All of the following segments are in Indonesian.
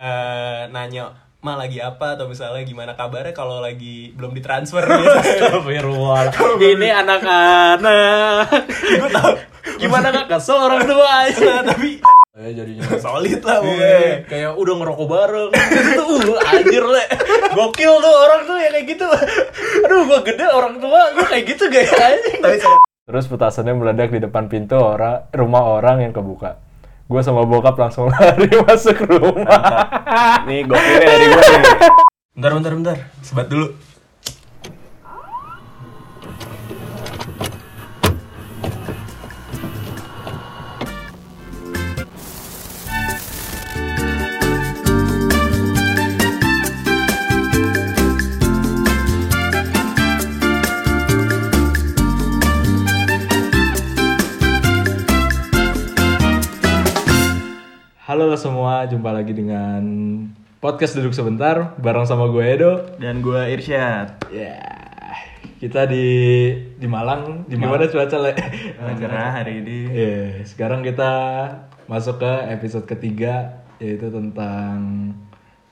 eh, nanya ma lagi apa? Atau misalnya gimana kabarnya kalau lagi belum ditransfer? Gitu. Astagfirullah. Ini anak-anak. gue tau Gimana gak kesel orang tua aja. Nah, tapi Eh jadinya. solid lah Iya, pokoknya. kayak udah ngerokok bareng. Gitu uh, anjir le. Gokil tuh orang tuh yang kayak gitu. Aduh gua gede orang tua gua kayak gitu gaya anjing tapi terus petasannya meledak di depan pintu orang rumah orang yang kebuka gua sama bokap langsung lari masuk rumah. Nih gokilnya dari gue nih. Bentar bentar bentar. Sebat dulu halo semua jumpa lagi dengan podcast duduk sebentar bareng sama gue Edo. Dan gue Irsyad. Ya kita di di Malang. Gimana cuaca le? Cerah hari ini. Iya, sekarang kita masuk ke episode ketiga yaitu tentang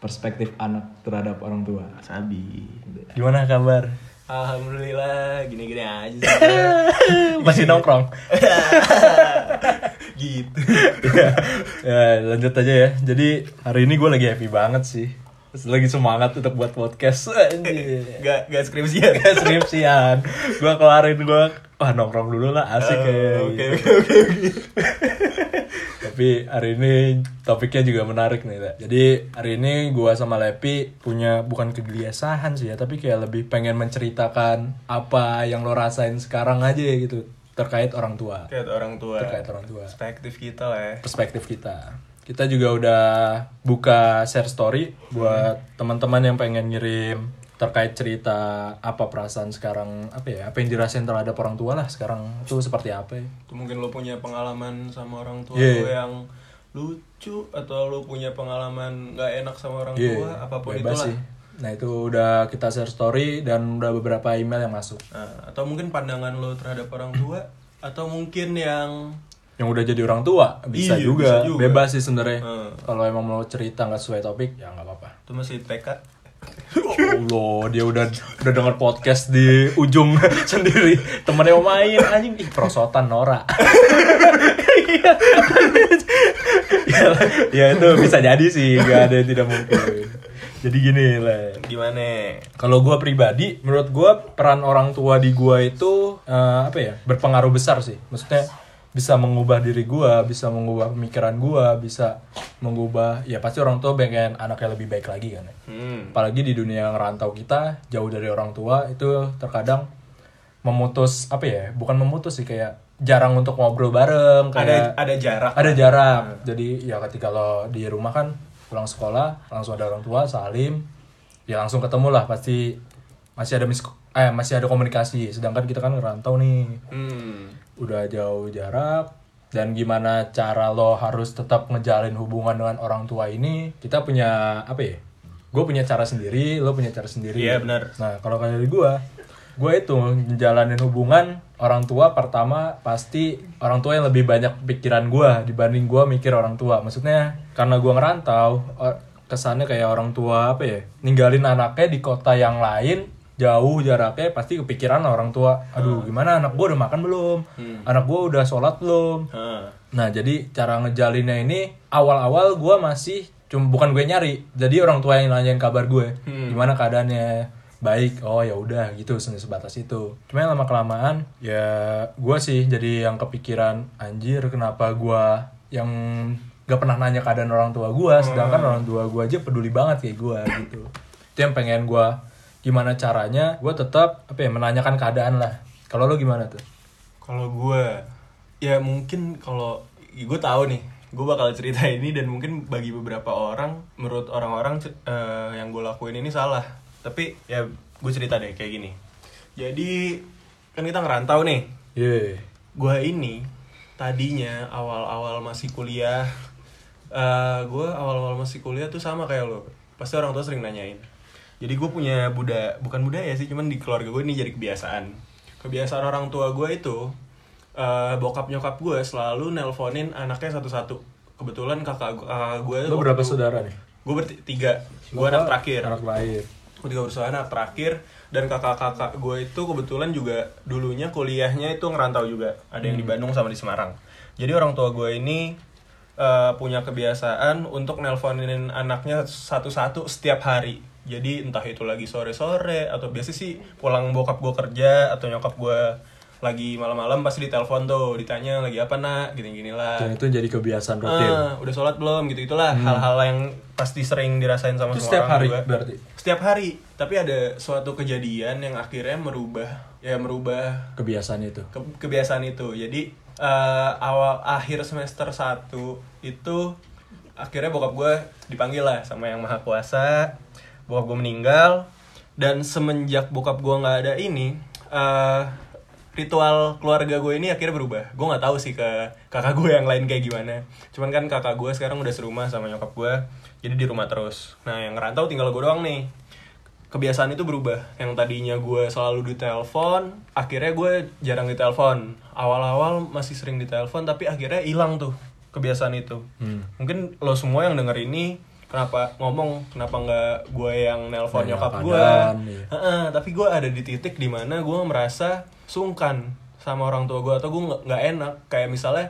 perspektif anak terhadap orang tua. sabi. Gimana kabar? alhamdulillah gini gini aja sih. Masih nongkrong. gitu ya, lanjut aja ya. Jadi hari ini gue lagi happy banget sih. Lagi semangat untuk buat podcast. Gak gak skripsian Gak skripsian. Gue kelarin gue wah nongkrong dulu lah asik ya. oke gitu. oke oke oke Tapi hari ini topiknya juga menarik nih, Le. Jadi hari ini gua sama Lepi punya bukan kegelisahan sih ya, tapi kayak lebih pengen menceritakan apa yang lo rasain sekarang aja gitu terkait orang tua. Terkait orang tua Terkait orang tua. perspektif kita lah ya Perspektif kita. Kita juga udah buka share story buat teman-teman yang pengen ngirim terkait cerita apa perasaan sekarang apa ya apa yang dirasain terhadap orang tua lah sekarang itu seperti apa ya Itu mungkin lo punya pengalaman sama orang tua Iya. lo yang lucu atau lo punya pengalaman nggak enak sama orang Iya, tua apa pun bebas itulah sih. Nah itu udah kita share story dan udah beberapa email yang masuk. Nah, atau mungkin pandangan lo terhadap orang tua atau mungkin yang Yang udah jadi orang tua bisa, Iya, juga. bisa juga. bebas sih sebenarnya. Hmm. Kalau emang mau cerita nggak sesuai topik ya nggak apa-apa. itu masih TK Allah dia udah udah denger podcast di ujung sendiri temennya mau main anjing ih prosotan Nora. ya, ya itu bisa jadi sih nggak ada yang tidak mungkin. Jadi gini lah. gimana Kalau gua pribadi, menurut gua peran orang tua di gua itu eh, apa ya berpengaruh besar sih. Maksudnya bisa mengubah diri gua, bisa mengubah pemikiran gua, bisa mengubah ya pasti orang tua pengen anaknya lebih baik lagi kan. ya. hmm. Apalagi di dunia yang rantau kita jauh dari orang tua itu terkadang memutus apa ya? Bukan memutus sih kayak jarang untuk ngobrol bareng ada kayak ada jarak ada jarak jadi ya ketika lo di rumah kan pulang sekolah langsung ada orang tua salim ya langsung ketemu lah pasti masih ada mis eh masih ada komunikasi sedangkan kita kan ngerantau nih hmm. udah jauh jarak dan gimana cara lo harus tetap ngejalin hubungan dengan orang tua ini kita punya apa ya gue punya cara sendiri lo punya cara sendiri Iya, benar. nah kalau kayak dari gue gue itu ngejalanin hubungan orang tua pertama pasti orang tua yang lebih banyak pikiran gue dibanding gue mikir orang tua. Maksudnya karena gue ngerantau kesannya kayak orang tua apa ya ninggalin anaknya di kota yang lain jauh jaraknya pasti kepikiran orang tua aduh gimana anak gue udah makan belum? Anak gue udah sholat belum? Hah. nah jadi cara ngejalinnya ini awal-awal gue masih cuma bukan gue nyari jadi orang tua yang nanyain kabar gue gimana keadaannya baik oh ya udah gitu se- sebatas itu. Cuma lama kelamaan ya gue sih jadi yang kepikiran anjir kenapa gue yang gak pernah nanya keadaan orang tua gue sedangkan orang tua gue aja peduli banget kayak gue gitu. Itu yang pengen gue gimana caranya gue tetap apa ya menanyakan keadaan lah. Kalau lo gimana tuh? Kalau gue, ya mungkin kalau gue tahu nih, gue bakal cerita ini dan mungkin bagi beberapa orang, menurut orang-orang eh, yang gue lakuin ini salah. Tapi ya gue cerita deh kayak gini. Jadi kan kita ngerantau nih. yeah Gue ini tadinya awal-awal masih kuliah, eh gue awal-awal masih kuliah tuh sama kayak lo. Pasti orang tua sering nanyain. Jadi gue punya budaya, bukan budaya sih, cuman di keluarga gue ini jadi kebiasaan. Kebiasaan orang tua gue itu, eh bokap nyokap gue selalu nelponin anaknya satu-satu. Kebetulan kakak, kakak gue lo berapa saudara nih gue bertiga gue anak terakhir Anak terakhir. Gue tiga bersaudara anak terakhir dan kakak-kakak gue itu kebetulan juga dulunya kuliahnya itu ngerantau juga. Ada yang di Bandung sama di Semarang. Jadi orang tua gue ini eh, punya kebiasaan untuk nelponin anaknya satu-satu setiap hari. Jadi entah itu lagi sore-sore atau biasa sih pulang bokap gue kerja atau nyokap gue lagi malam-malam pasti ditelepon tuh ditanya lagi apa nak gini-gini lah Dan itu jadi kebiasaan rutin. Ah, udah sholat belum gitu itulah hal-hal yang pasti sering dirasain sama Itu semua setiap orang hari juga. berarti. setiap hari tapi ada suatu kejadian yang akhirnya merubah ya merubah Kebiasaan itu. ke- kebiasaan itu jadi eh, awal akhir semester 1 itu akhirnya bokap gue dipanggil lah sama yang maha kuasa bokap gue meninggal dan semenjak bokap gue nggak ada ini eh, ritual keluarga gue ini akhirnya berubah. Gue nggak tahu sih ke kakak gue yang lain kayak gimana. Cuman kan kakak gue sekarang udah serumah sama nyokap gue jadi di rumah terus. Nah yang ngerantau tinggal gue doang nih. Kebiasaan itu berubah. Yang tadinya gue selalu ditelepon akhirnya gue jarang ditelepon. Awal-awal masih sering ditelepon tapi akhirnya hilang tuh kebiasaan itu. Hmm. mungkin lo semua yang denger ini kenapa ngomong kenapa nggak gue yang nelpon Nanya nyokap gue iya. Heeh, tapi gue ada di titik di mana gue merasa sungkan sama orang tua gue atau gue nggak enak. Kayak misalnya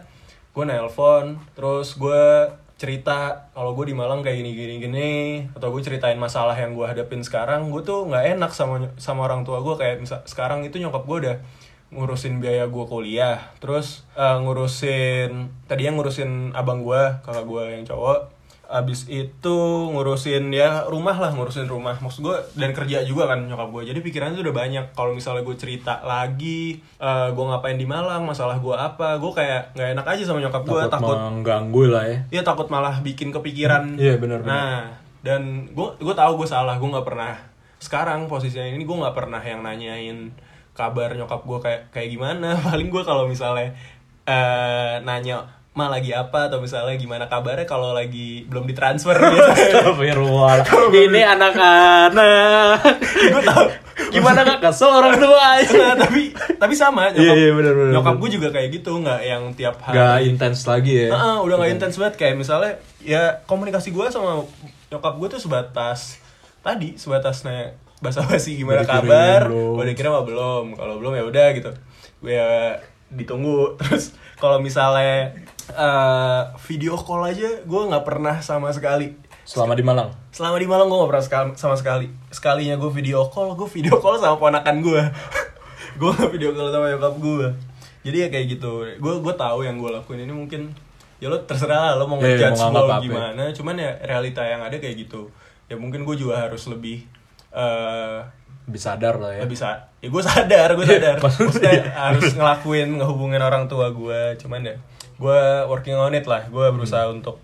gue nelpon terus gue cerita kalau gue di Malang kayak gini gini gini atau gue ceritain masalah yang gue hadapin sekarang gue tuh nggak enak sama sama orang tua gue kayak misal sekarang itu nyokap gue udah ngurusin biaya gue kuliah terus eh, ngurusin tadinya ngurusin abang gue kakak gue yang cowok abis itu ngurusin ya rumah lah ngurusin rumah maksud gue dan kerja juga kan nyokap gue jadi pikirannya tuh udah banyak kalau misalnya gue cerita lagi eh gue ngapain di Malang masalah gue apa gue kayak nggak enak aja sama nyokap gue Takut, takut mengganggu lah ya. Iya takut malah bikin kepikiran. Iya, benar, benar. Nah dan gue gue tahu gue salah gue nggak pernah sekarang posisinya ini gue nggak pernah yang nanyain kabar nyokap gue kayak kayak gimana paling gue kalau misalnya eh nanya ma lagi apa? Atau misalnya gimana kabarnya kalau lagi belum ditransfer gitu. Astagfirullah. Ini anak-anak. gue Gimana gak kesel orang tua Nah, tapi tapi sama. Nyokap, Iya, iya, benar, benar, nyokap gue juga kayak gitu nggak yang tiap hari. Gak intens lagi ya. Heeh, udah gak intens banget. Kayak misalnya ya komunikasi gue sama nyokap gue tuh sebatas tadi sebatas nanya basa-basi gimana Udah kabar, udah dikirim apa belum, kalau belum ya udah gitu, gue ya ditunggu. Terus kalau misalnya eh, video call aja gue nggak pernah sama sekali. Selama di Malang. selama di Malang gue gak pernah sama sekali. Sekalinya gue video call gue video call sama ponakan gue gue gak video call sama nyokap gue jadi ya kayak gitu. Gue gue tahu yang gue lakuin ini mungkin ya lo terserah lah, lo mau Iya, ngejudge apa ya. gimana. Cuman ya realita yang ada kayak gitu. Ya mungkin gue juga harus lebih eh Lebih sadar lah ya. lebih sa ya gue sadar gue sadar. Maksudnya, maksudnya iya. harus ngelakuin ngehubungin orang tua gue cuman ya gue working on it lah gue berusaha Hmm. untuk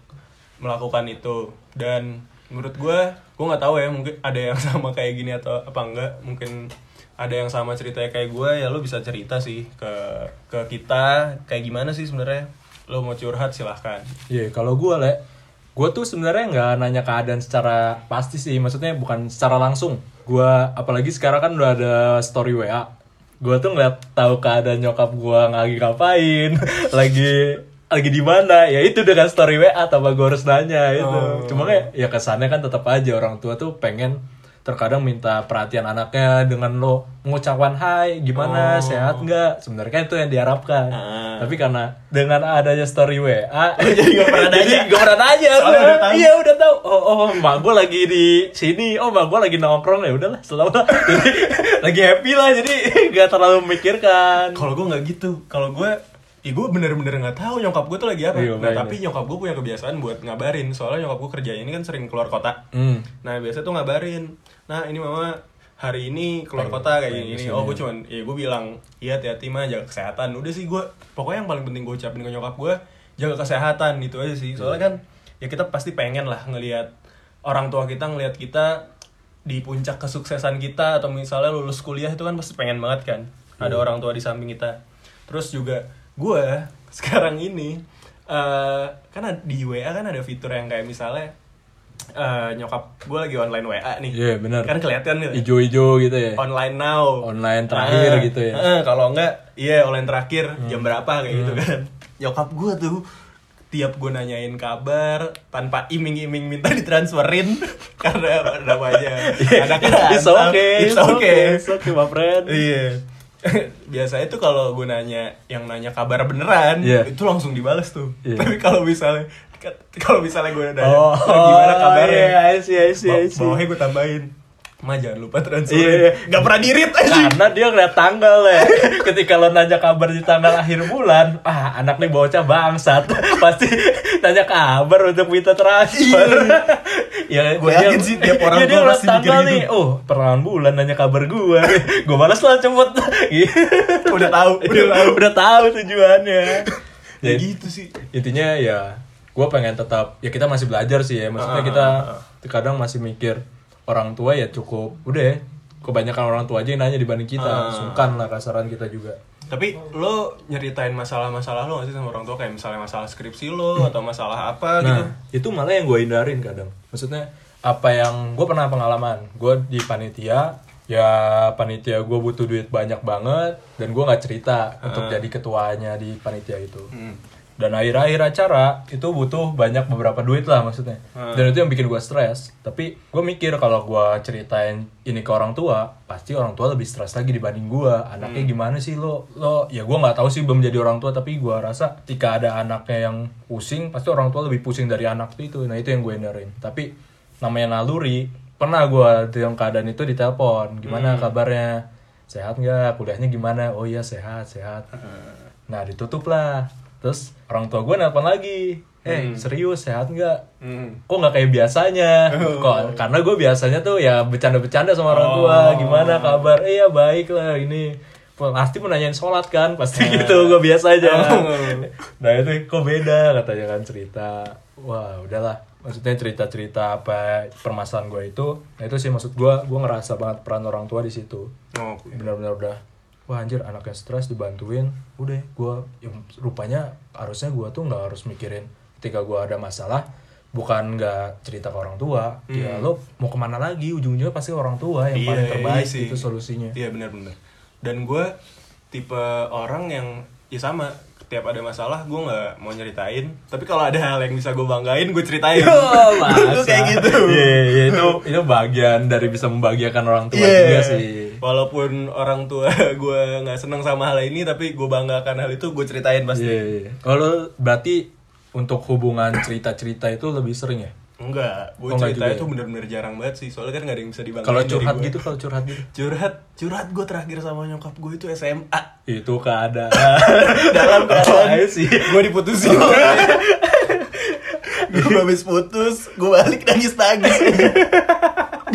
melakukan itu dan menurut gue gue nggak tahu ya mungkin ada yang sama kayak gini atau apa enggak mungkin ada yang sama ceritanya kayak gue ya lo bisa cerita sih ke ke kita kayak gimana sih sebenarnya lo mau curhat silahkan Iya, kalau gue le, gue tuh sebenarnya nggak nanya keadaan secara pasti sih, maksudnya bukan secara langsung. Gue apalagi sekarang kan udah ada story WA. Gue tuh ngeliat tahu keadaan nyokap gue lagi ngapain, lagi lagi di mana, ya itu dengan story WA tanpa gue harus nanya itu. Oh. Cuma kayak ya kesannya kan tetap aja orang tua tuh pengen terkadang minta perhatian anaknya dengan lo mengucapkan hai gimana? Oh. sehat nggak? Sebenarnya itu yang diharapkan. Ah. tapi karena dengan adanya story WA jadi nggak pernah nanya. jadi gak pernah nanya. Gua. udah iya udah tahu. Oh oh mak gue lagi di sini. Oh mak gue lagi nongkrong. Ya udahlah selalu lah jadi lagi happy lah. Jadi gak terlalu memikirkan kalau gue nggak gitu. Kalau gue ya gue bener-bener nggak tahu nyokap gue tuh lagi apa. Iya, nah tapi nyokap gue punya kebiasaan buat ngabarin. Soalnya nyokap gue kerjanya ini kan sering keluar kota. Hmm. nah biasa tuh ngabarin. Nah ini mama hari ini keluar kota kayak gini, ke sini. oh gue cuman ya gue bilang iya hati-hati mah jaga kesehatan. Udah sih gue pokoknya yang paling penting gue ucapin ke nyokap gue jaga kesehatan gitu aja sih. Soalnya kan ya kita pasti pengen lah ngelihat orang tua kita ngelihat kita di puncak kesuksesan kita atau misalnya lulus kuliah itu kan pasti pengen banget kan ada orang tua di samping kita. Terus juga gue sekarang ini eh kan di WA kan ada fitur yang kayak misalnya eh, nyokap gue lagi online WA nih Iya, benar. kan kelihatan gitu ijo-ijo gitu ya online now Online terakhir Ah, gitu ya. eh, kalau enggak iya online terakhir jam Hmm. berapa kayak gitu kan nyokap gue tuh setiap gue nanyain kabar tanpa iming-iming minta ditransferin karena namanya anak It's okay, it's okay. it's okay, my friend. Iya. Biasanya tuh kalau gue nanya yang nanya kabar beneran, Iya. itu langsung dibales tuh. Iya. Tapi kalau misalnya kalau misalnya gue nanya Oh, gimana kabarnya, iya, I see, I see, I Ba- see. bawahnya gue tambahin. Ma jangan lupa transfer. Iya, iya. Gak pernah dirit aja. Karena dia ngeliat tanggal ya. Ketika lo nanya kabar di tanggal akhir bulan, ah anak nih bocah bangsat. Pasti nanya kabar untuk minta transfer. ya, Gua dia- yakin sih tiap orang iya, dia tua pasti mikir tanggal gitu. nih. Oh, pertengahan bulan nanya kabar gue. gue malas lah cepet. Udah tahu, udah tahu. udah tahu tujuannya. Ya Jadi, gitu sih. intinya ya gue pengen tetap ya kita masih belajar sih ya maksudnya Ah, kita ah, kadang masih mikir orang tua ya cukup udah ya kebanyakan orang tua aja yang nanya dibanding kita Ah. sungkan lah kasaran kita juga Tapi lo nyeritain masalah-masalah lo gak sih sama orang tua kayak misalnya masalah skripsi lo atau masalah apa gitu? nah itu malah yang gue hindarin kadang maksudnya apa yang gue pernah pengalaman gue di panitia ya panitia gue butuh duit banyak banget dan gue nggak cerita untuk jadi ketuanya di panitia itu Hmm. Dan akhir-akhir acara itu butuh banyak beberapa duit lah maksudnya. Hmm. dan itu yang bikin gue stres. Tapi gue mikir kalau gue ceritain ini ke orang tua pasti orang tua lebih stres lagi dibanding gue anaknya Hmm. gimana sih? Lo lo ya gue nggak tahu sih belum jadi orang tua. Tapi gue rasa ketika ada anaknya yang pusing pasti orang tua lebih pusing dari anak itu. Nah itu yang gue hindarin tapi namanya naluri pernah gue dalam keadaan itu ditelepon Hmm. gimana kabarnya? Sehat nggak? Kuliahnya gimana? Oh iya sehat sehat. Hmm. Nah ditutup lah. Terus orang tua gue nelpon lagi. Eh serius sehat nggak? Hmm. Kok nggak kayak biasanya? Kok karena gue biasanya tuh ya bercanda-bercanda sama orang tua. Gimana kabar? Eh ya baik lah ini. Pasti mau nanyain sholat kan? Pasti gitu gue biasa aja. nah itu kok beda katanya kan cerita. Wah udahlah. Maksudnya cerita-cerita apa permasalahan gue itu. Nah itu sih maksud gue. Gue ngerasa banget peran orang tua di situ Oh, benar-benar udah wah anjir anaknya stres dibantuin udah gue ya, rupanya harusnya gue tuh nggak harus mikirin ketika gue ada masalah bukan nggak cerita ke orang tua ya lo mau ke mana lagi ujung-ujungnya pasti orang tua yang paling Iya, terbaik iya sih. itu solusinya Iya benar-benar. Dan gue tipe orang yang ya sama. Tiap ada masalah gue nggak mau nyeritain. Tapi kalau ada hal yang bisa gue banggain gue ceritain. Oh, Gue kayak gitu. Iya, iya, itu itu bagian dari bisa membahagiakan orang tua Iya. juga sih. Walaupun orang tua gue nggak seneng sama hal ini, tapi gue banggakan hal itu gue ceritain pasti. Iya, iya. Kalau berarti untuk hubungan cerita-cerita itu lebih sering ya? Enggak, gue Oh, cerita itu ya? bener-bener jarang banget sih. Soalnya kan gak ada yang bisa dibanggain Kalau curhat gitu, kalau curhat gitu. Curhat, curhat gue terakhir sama nyokap gue itu SMA. Itu keadaan Dalam keadaan sih? gue diputusin. gue habis putus, gue balik nangis-nangis.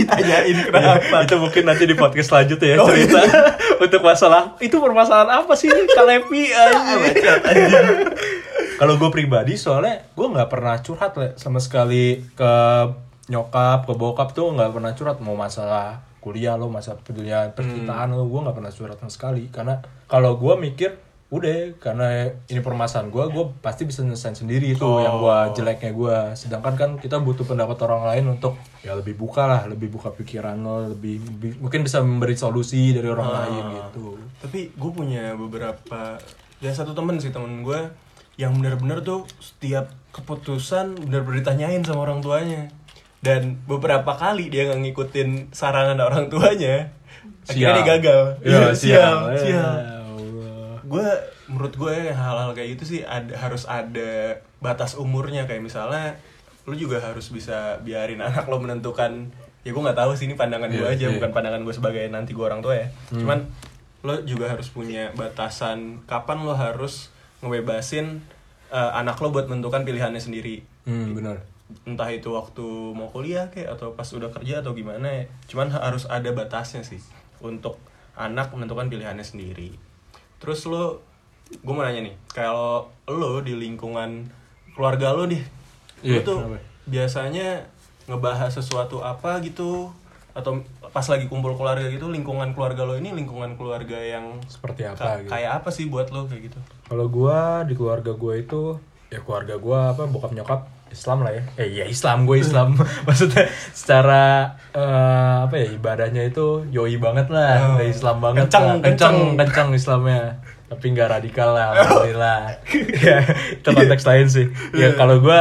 Ditanyain kenapa. itu mungkin nanti di podcast selanjutnya ya Oh, cerita untuk masalah itu permasalahan apa sih kalepi kalau gue pribadi soalnya gue nggak pernah curhat le sama sekali ke nyokap ke bokap tuh nggak pernah curhat. Mau masalah kuliah lo masalah percintaan lo gue nggak pernah curhat sama sekali. Karena kalau gue mikir udah karena ini permasalahan gue gue pasti bisa nyelesain sendiri itu yang gue jeleknya gue sedangkan kan kita butuh pendapat orang lain untuk ya lebih buka lah lebih buka pikiran lo lebih, lebih- mungkin bisa memberi solusi dari orang lain gitu. Tapi gue punya beberapa ya satu temen sih temen gue yang bener-bener tuh setiap keputusan bener-bener ditanyain sama orang tuanya. Dan beberapa kali dia nggak ngikutin sarangan orang tuanya akhirnya dia gagal. Ya, sial, sial. Ya sial. Gue menurut gue hal-hal kayak gitu sih ada, harus ada batas umurnya. Kayak misalnya lu juga harus bisa biarin anak lo menentukan ya gue nggak tahu sih ini pandangan gue Iya, aja iya. bukan pandangan gue sebagai nanti gue orang tua ya. Cuman lo juga harus punya batasan kapan lo harus ngebebasin eh, anak lo buat menentukan pilihannya sendiri. Hmm benar. Entah itu waktu mau kuliah kayak atau pas udah kerja atau gimana ya. Cuman harus ada batasnya sih untuk anak menentukan pilihannya sendiri terus lo gue mau nanya nih kalau lo di lingkungan keluarga lo nih tuh kenapa? biasanya ngebahas sesuatu apa gitu? Atau pas lagi kumpul keluarga gitu lingkungan keluarga lo ini lingkungan keluarga yang seperti apa ka- gitu? kayak apa sih buat lo kayak gitu? Kalau gua di keluarga gua itu ya keluarga gua apa bokap nyokap Islam lah ya. Eh iya Islam gue Islam. Maksudnya secara eh, apa ya ibadahnya itu yoi banget lah, Oh. udah Islam banget. Kenceng, lah. kenceng. kenceng Islamnya. tapi nggak radikal lah alhamdulillah ya itu konteks lain sih ya kalau gue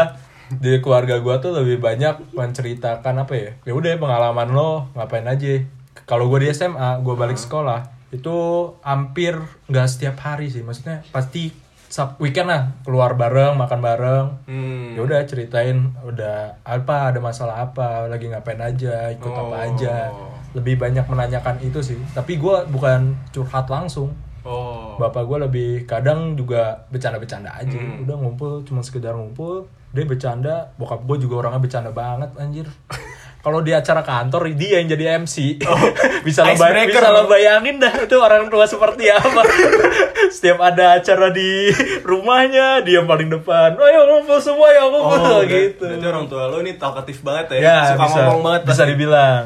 di keluarga gue tuh lebih banyak menceritakan apa ya ya udah pengalaman lo ngapain aja kalau gue di SMA gue balik sekolah itu hampir nggak setiap hari sih maksudnya pasti sab weekend lah keluar bareng makan bareng Hmm. ya udah ceritain udah apa ada masalah apa lagi ngapain aja ikut apa Oh. aja lebih banyak menanyakan itu sih tapi gue bukan curhat langsung Oh. bapak gue lebih kadang juga bercanda-bercanda aja Hmm. udah ngumpul cuma sekedar ngumpul dia bercanda bokap gue juga orangnya bercanda banget anjir kalau di acara kantor dia yang jadi MC bisa lo bay- Icebreaker. bisa lo bayangin dah itu orang tua seperti apa setiap ada acara di rumahnya dia paling depan ayo ngumpul semua ya ngumpul Oh, gitu Berarti orang tua lo ini talkatif banget ya. ya Suka bisa ngomong banget. bisa pasti. dibilang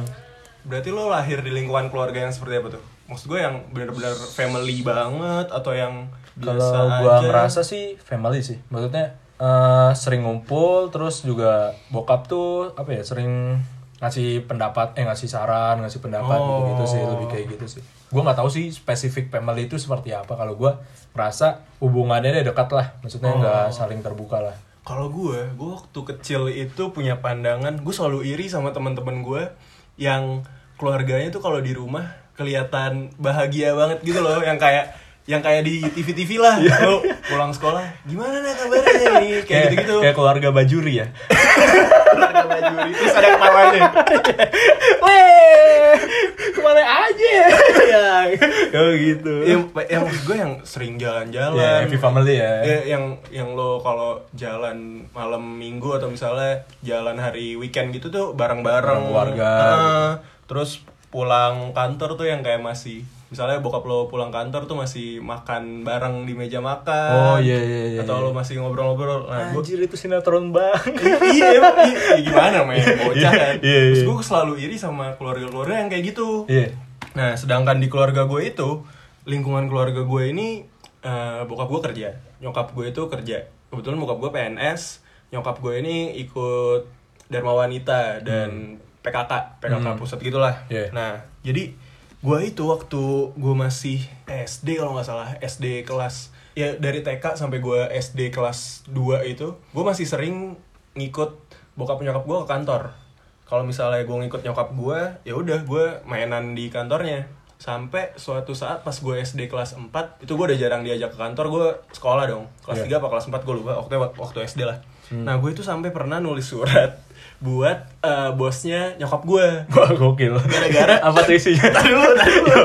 Berarti lo lahir di lingkungan keluarga yang seperti apa tuh? Maksud gue yang benar-benar family banget atau yang biasa Kalau gua aja? ngerasa sih family sih. Maksudnya eh, sering ngumpul terus juga bokap tuh apa ya sering ngasih pendapat eh ngasih saran ngasih pendapat Oh. gitu gitu sih lebih kayak gitu sih. Gue nggak tahu sih spesifik family itu seperti apa. Kalau gue merasa hubungannya dia dekat lah maksudnya nggak saling terbuka lah. Kalau gue, gue waktu kecil itu punya pandangan, gue selalu iri sama teman-teman gue yang keluarganya tuh kalau di rumah kelihatan bahagia banget gitu loh, yang kayak yang kayak di TV-TV lah, lo pulang sekolah, gimana nih kabarnya nih, kayak gitu-gitu. kayak keluarga bajuri ya Keluarga bajuri, terus ada ketawanya. Weh, ke mana aja ya? Oh gitu. yang, yang maksud gue yang sering jalan-jalan, Ya, happy family ya. Ya, yang yang lo kalau jalan malam minggu atau misalnya jalan hari weekend gitu tuh bareng-bareng Bareng keluarga, terus pulang kantor tuh yang kayak masih misalnya bokap lo pulang kantor tuh masih makan bareng di meja makan Oh, iya, iya, iya, atau lo masih ngobrol-ngobrol nah, gua- Anjir itu sinetron banget. iya emang, iya, iya, gimana main bocah kan Iya, iya, terus iya. gue selalu iri sama keluarga-keluarga yang kayak gitu Iya. Nah, sedangkan di keluarga gue itu, lingkungan keluarga gue ini, eh, bokap gue kerja, nyokap gue itu kerja. Kebetulan bokap gue PNS, nyokap gue ini ikut Dharma Wanita dan PKK, PKK Hmm. pusat gitulah. Iya. Nah, jadi gue itu waktu gue masih SD kalau nggak salah, SD kelas, ya dari TK sampai gue SD kelas 2 itu, gue masih sering ngikut bokap nyokap gue ke kantor. Kalau misalnya gue ngikut nyokap gue ya udah gue mainan di kantornya. Sampai suatu saat pas gue SD kelas 4 itu gue udah jarang diajak ke kantor gue sekolah dong. Kelas Iya. 3 apa kelas 4 gue lupa waktu waktu SD lah. Nah gue itu sampai pernah nulis surat buat eh, bosnya nyokap gue Wah, gokil. Gara-gara- apa tuh isinya? Tadi dulu, tadi dulu.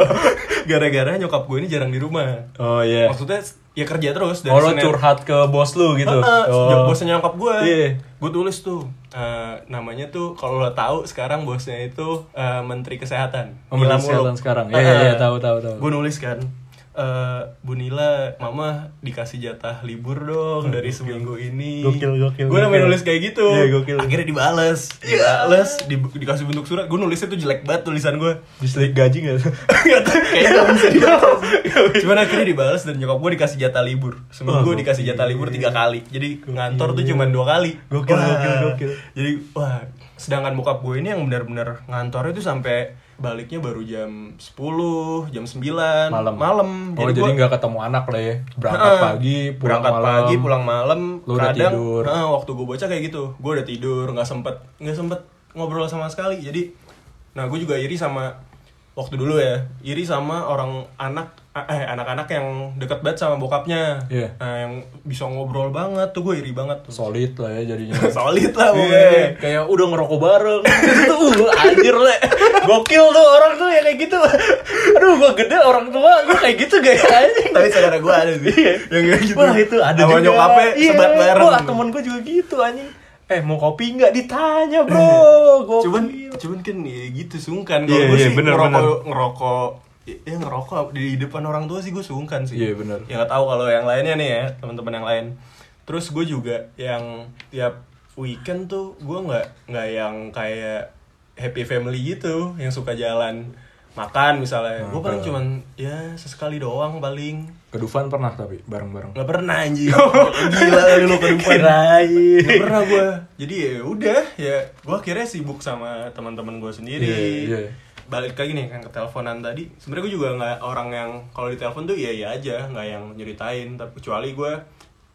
gara-gara nyokap gue ini jarang di rumah Oh iya. maksudnya ya kerja terus Oh lo curhat ke bos lu gitu. Heeh, oh. bosnya nyokap gue Iya. gue tulis tuh eh, namanya tuh kalau lo tahu sekarang bosnya itu eh, menteri kesehatan Oh, Menteri. Kesehatan sekarang. Iya, iya, iya, tahu, tahu, tahu. gue nulis kan eh, Bu Nila mama dikasih jatah libur dong dari seminggu ini. Gokil, gokil, gue namanya gokil. nulis kayak gitu. Iya, gokil. akhirnya dibales dibales di, dikasih bentuk surat. Gue nulisnya tuh jelek banget tulisan gue Diselik gaji gak? Kayaknya gak bisa dibalas Cuman akhirnya dibales dan nyokap gue dikasih jatah libur. Seminggu Wah, dikasih gokil. jatah libur tiga kali. Jadi ngantor tuh cuma dua kali. Gokil, Wah. gokil, gokil. Jadi wah Sedangkan bokap gue ini yang benar-benar ngantornya tuh sampai baliknya baru jam 10, jam 9 Malam. Malam Oh jadi gua- nggak ketemu anak lah ya. Berangkat Heeh. pagi, pulang berangkat malam. pagi pulang malam Lu udah kadang tidur. heeh, waktu gue bocah kayak gitu gue udah tidur nggak sempet nggak sempet ngobrol sama sekali jadi nah gue juga iri sama waktu dulu ya iri sama orang anak eh anak-anak yang deket banget sama bokapnya. Iya. nah, yang bisa ngobrol banget tuh gue iri banget tuh. Solid lah ya jadinya. solid lah Iya, pokoknya. kayak udah ngerokok bareng. Gitu uh, anjir le. Gokil tuh orang tuh ya kayak gitu. Aduh gua gede orang tua gua kayak gitu gak ya? Tapi saudara gue ada sih yang kayak gitu. Wah itu ada sama juga. nyokapnya Iya, sebat bareng. Wah temen gue juga gitu anjing Eh mau kopi nggak? Ditanya bro. Gokil cuman cuman kan ya gitu sungkan. Kalau gue iya, sih bener, ngerokok bener. ngerokok ya ngerokok di depan orang tua sih gue sungkan sih. Iya, bener. ya nggak tahu kalau yang lainnya nih ya teman-teman yang lain. Terus gue juga yang tiap weekend tuh gue nggak nggak yang kayak happy family gitu yang suka jalan makan misalnya. Gue paling cuman ya sesekali doang paling Ke Dufan pernah tapi bareng-bareng. Nggak pernah anjing. Gila kali lu ke Kirain. Gak pernah gue Jadi ya udah ya gue akhirnya sibuk sama teman-teman gue sendiri. Iya, iya. balik lagi nih kan ke teleponan tadi. Sebenarnya gue juga nggak orang yang kalau di telepon tuh iya iya aja nggak yang nyeritain. Tapi kecuali gue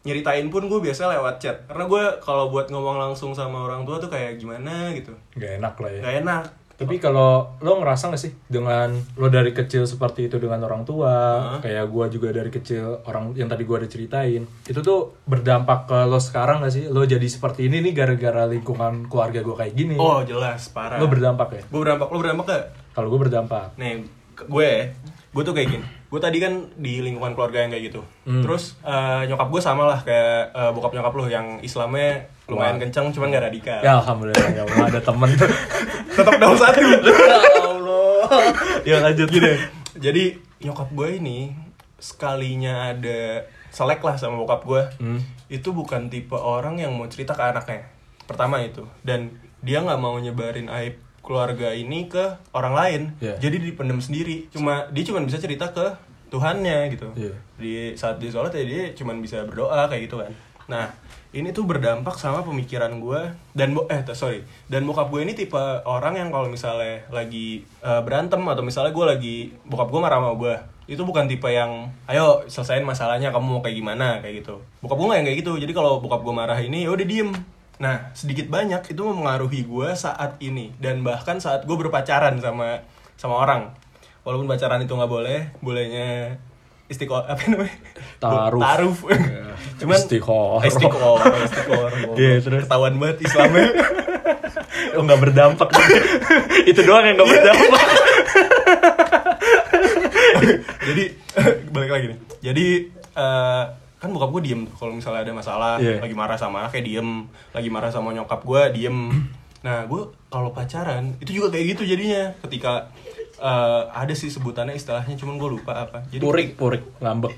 nyeritain pun gue biasa lewat chat. Karena gue kalau buat ngomong langsung sama orang tua tuh kayak gimana gitu. Gak enak lah ya. nggak enak Tapi kalau lo ngerasa gak sih dengan lo dari kecil seperti itu dengan orang tua, kayak gua juga dari kecil orang yang tadi gua ada ceritain, itu tuh berdampak ke lo sekarang gak sih? Lo jadi seperti ini nih gara-gara lingkungan keluarga gua kayak gini. oh jelas parah Lo berdampak ya? gue berdampak lo berdampak gak Kalau gue berdampak. nih gue gue tuh kayak gini. Gue tadi kan di lingkungan keluarga yang kayak gitu. Terus eh, nyokap gue sama lah kayak eh, bokap nyokap lo yang Islamnya lumayan kencang cuman gak radikal. Ya alhamdulillah ya Allah ada temen. tetap daun satu. Ya Allah. ya lanjut. Gitu jadi nyokap gue ini sekalinya ada selek lah sama bokap gue Hmm. itu bukan tipe orang yang mau cerita ke anaknya. Pertama itu. Dan dia nggak mau nyebarin aib keluarga ini ke orang lain. Iya. jadi dipendam sendiri. Cuma dia cuma bisa cerita ke Tuhannya gitu. Iya. di saat dia sholat ya dia cuma bisa berdoa kayak gitu kan. Nah ini tuh berdampak sama pemikiran gue dan bo eh sorry. Dan bokap gue ini tipe orang yang kalau misalnya lagi eh, berantem atau misalnya gue lagi bokap gue marah sama gue itu bukan tipe yang ayo selesain masalahnya kamu mau kayak gimana? kayak gitu. Bokap gue nggak yang kayak gitu. Jadi kalau bokap gue marah ini ya udah diem nah sedikit banyak itu mempengaruhi gue saat ini dan bahkan saat gue berpacaran sama sama orang walaupun pacaran itu nggak boleh bolehnya istiqomah apa namanya Taruf. taruf cuman Istiqoroh. istiqomah istiqomah Iya, terus? ketahuan banget Islamnya Oh nggak berdampak. itu doang yang nggak berdampak. jadi balik lagi nih jadi eh, kan bokap gue diem kalau misalnya ada masalah Iya. lagi marah sama anaknya diem lagi marah sama nyokap gue diem nah gue kalau pacaran itu juga kayak gitu jadinya ketika eh, ada sih sebutannya istilahnya cuman gue lupa apa jadi Purik, purik, ngambek.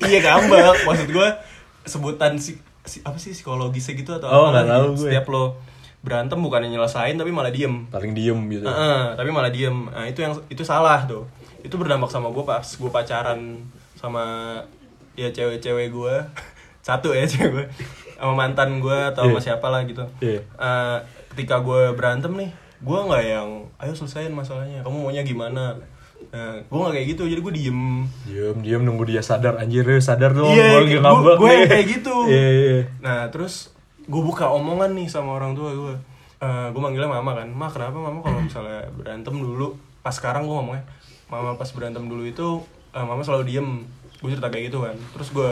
iya ngambek maksud gue sebutan si, si- apa sih psikologisnya gitu atau Oh, apa nggak tahu gue. setiap lo berantem bukannya nyelesain tapi malah diem Paling diem gitu. Heeh, tapi malah diem. Nah, itu yang itu salah tuh. Itu berdampak sama gue pas gue pacaran sama ya cewek-cewek gue. Satu ya cewek gue. Sama mantan gue atau sama Iya. siapa lah gitu. Iya. Eh, ketika gue berantem nih, gue nggak yang ayo selesaiin masalahnya. Kamu maunya gimana? Nah, gue nggak kayak gitu. Jadi gue diem. Diem, diem nunggu dia sadar anjir sadar dong Iya, gua lagi gua- ngambek yang nih. kayak gitu. Iya, iya. Nah terus gue buka omongan nih sama orang tua gue. Eh gue manggilnya mama kan. Ma kenapa mama kalau misalnya berantem dulu pas sekarang gue ngomongnya mama pas berantem dulu itu eh, mama selalu diem. Gue cerita kayak gitu kan. Terus gue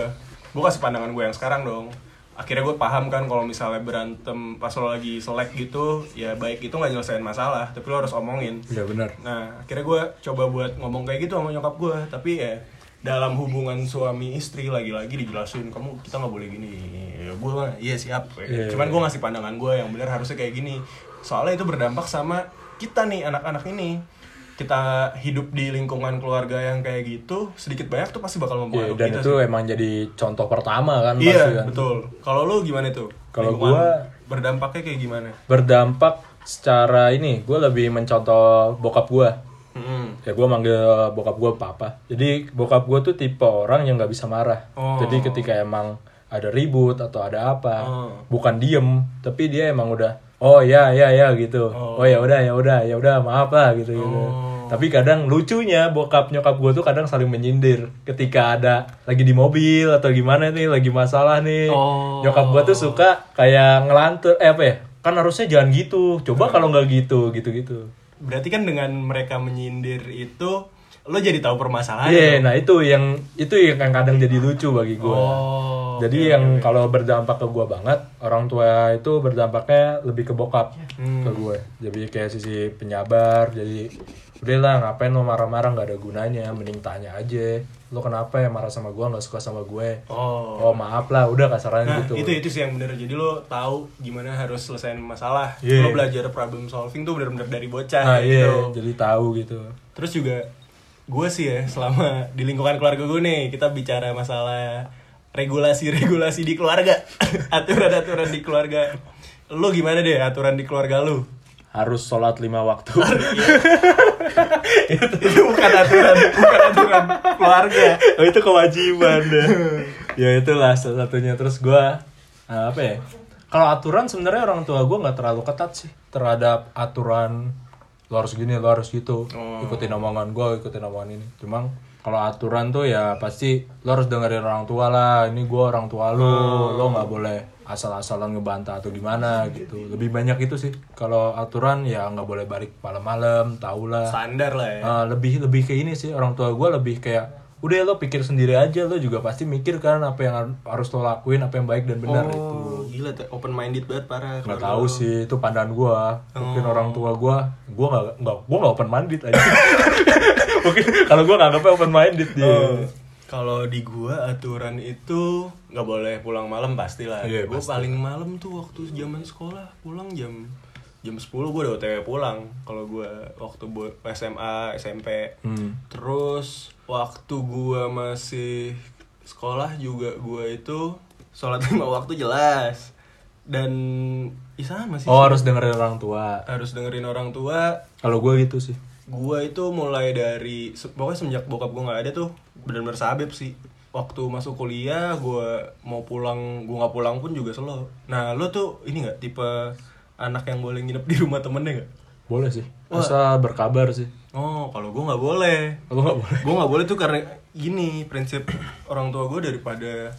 gue kasih pandangan gue yang sekarang dong. Akhirnya gue paham kan kalau misalnya berantem pas lo lagi selek gitu, ya baik itu nggak nyelesain masalah, tapi lo harus omongin. Iya benar. Nah, akhirnya gue coba buat ngomong kayak gitu sama nyokap gue, tapi ya dalam hubungan suami istri lagi-lagi dijelasin kamu kita nggak boleh gini. Ya, gue iya siap. Iya. Cuman gue ngasih pandangan gue yang benar harusnya kayak gini. Soalnya itu berdampak sama kita nih anak-anak ini. Kita hidup di lingkungan keluarga yang kayak gitu, sedikit banyak tuh pasti bakal mempengaruhi dan kita itu sih. emang jadi contoh pertama kan Iya, pasti kan. betul. Kalau lu gimana tuh? Kalau gua- berdampaknya kayak gimana? Berdampak secara ini, gue lebih mencontoh bokap gue. Hmm. Ya gue manggil bokap gue papa. Jadi bokap gue tuh tipe orang yang nggak bisa marah. Oh. Jadi ketika emang ada ribut atau ada apa, Oh. bukan diem, tapi dia emang udah oh ya ya ya gitu. Oh. Oh, ya udah ya udah ya udah maaf lah gitu gitu. Oh. Tapi kadang lucunya bokap nyokap gue tuh kadang saling menyindir ketika ada lagi di mobil atau gimana nih lagi masalah nih. Oh. Nyokap gue tuh suka kayak ngelantur eh apa ya? Kan harusnya jangan gitu. Coba kalau nggak gitu gitu-gitu. Berarti kan dengan mereka menyindir itu lo jadi tahu permasalahan. Iya, nah itu yang itu yang kadang jadi lucu bagi gue. Oh. jadi yang kalau berdampak ke gue banget, orang tua itu berdampaknya lebih ke bokap Hmm. ke gue. Jadi kayak sisi penyabar. Jadi udah lah ngapain lo marah-marah nggak ada gunanya, mending tanya aja. Lo kenapa ya marah sama gue, nggak suka sama gue? Oh. Oh maaf lah, udah kasarannya Nah, gitu. itu itu sih yang bener. Jadi lo tahu gimana harus selesaiin masalah. Iya. Lo belajar problem solving tuh bener-bener dari bocah Nah iya, gitu. jadi tahu gitu. Terus juga gue sih ya selama di lingkungan keluarga gue nih kita bicara masalah regulasi-regulasi di keluarga, aturan-aturan di keluarga. Lo gimana deh aturan di keluarga lo? Harus sholat lima waktu. itu bukan aturan, bukan aturan keluarga. oh itu kewajiban deh ya itulah salah satunya terus gua nah, apa ya kalau aturan sebenarnya orang tua gua nggak terlalu ketat sih terhadap aturan lo harus gini lo harus gitu. Oh. ikutin omongan gue ikutin omongan ini. Cuma kalau aturan tuh ya pasti lo harus dengerin orang tua lah. Ini gue orang tua lo. Oh. lo nggak boleh asal-asalan ngebantah atau gimana gitu. Lebih banyak itu sih. Kalau aturan ya nggak boleh balik malam-malam tau lah. Standar lah ya. Ah, lebih lebih ke ini sih. Orang tua gue lebih kayak udah lo pikir sendiri aja lo juga pasti mikir kan apa yang har- harus lo lakuin apa yang baik dan benar itu Oh, gila tuh open minded banget parah. nggak tahu lo. sih itu pandangan gue mungkin Oh. orang tua gue gue nggak nggak gue nggak open minded aja mungkin kalau gue nganggapnya open minded dia Oh. Kalau di gua aturan itu nggak boleh pulang malam pastilah. Iya, gua pasti. paling malam tuh waktu zaman sekolah pulang jam jam 10 gua udah OTW pulang. Kalau gua waktu gua SMA, SMP. Hmm. Terus waktu gua masih sekolah juga gua itu sholat lima waktu jelas. Dan ya sama sih. oh harus dengerin orang tua. Harus dengerin orang tua. Kalau gue gitu sih. Gua itu mulai dari pokoknya semenjak bokap gua nggak ada tuh benar-benar sabep sih. Waktu masuk kuliah gua mau pulang gua nggak pulang pun juga slow. Nah lo tuh ini nggak tipe anak yang boleh nginep di rumah temennya nggak boleh sih. Asal berkabar sih? Oh kalau gua nggak boleh. Aku nggak boleh. Gua nggak boleh tuh karena gini prinsip orang tua gua daripada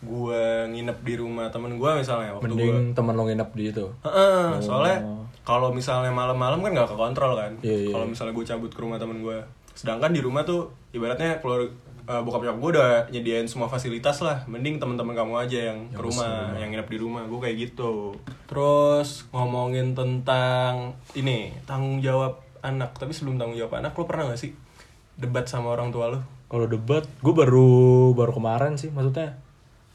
gua nginep di rumah temen gua misalnya waktu gua mending temen lo nginep di itu? Heeh, soalnya kalau misalnya malam-malam kan nggak kekontrol kan. Iya, iya. Kalau misalnya gue cabut ke rumah temen gue, sedangkan di rumah tuh ibaratnya keluar eh, bokap nyokap gue udah nyediain semua fasilitas lah. Mending teman-teman kamu aja yang, ke rumah, yang nginep di rumah. Gue kayak gitu. Terus ngomongin tentang ini tanggung jawab anak. Tapi sebelum tanggung jawab anak, lo pernah gak sih debat sama orang tua lo? Kalau debat, gue baru baru kemarin sih, maksudnya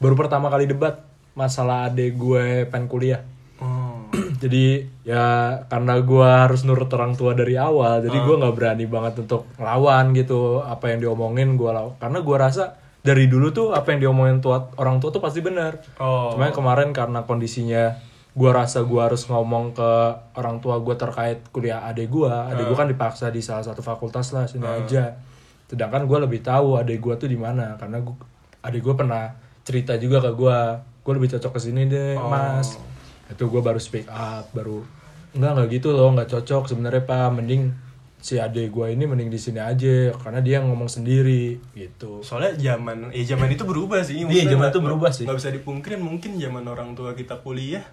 baru pertama kali debat masalah adek gue pengen kuliah. Oh. jadi ya karena gue harus nurut orang tua dari awal, jadi gue nggak berani banget untuk ngelawan gitu apa yang diomongin gue lawan. Karena gue rasa dari dulu tuh apa yang diomongin tua orang tua tuh pasti benar. Oh. Cuma kemarin karena kondisinya gue rasa gue harus ngomong ke orang tua gue terkait kuliah adek gue, adek gue kan dipaksa di salah satu fakultas lah sini aja. Sedangkan gue lebih tahu adek gue tuh di mana karena gua, adek gue pernah cerita juga ke gue, gue lebih cocok ke sini deh mas. Itu gue baru speak up, baru enggak enggak gitu loh, nggak cocok sebenarnya pak, mending si adek gue ini mending di sini aja karena dia ngomong sendiri gitu. Soalnya zaman, ya zaman itu berubah sih. Iya, zaman itu berubah sih. Nggak bisa dipungkirin mungkin zaman orang tua kita kuliah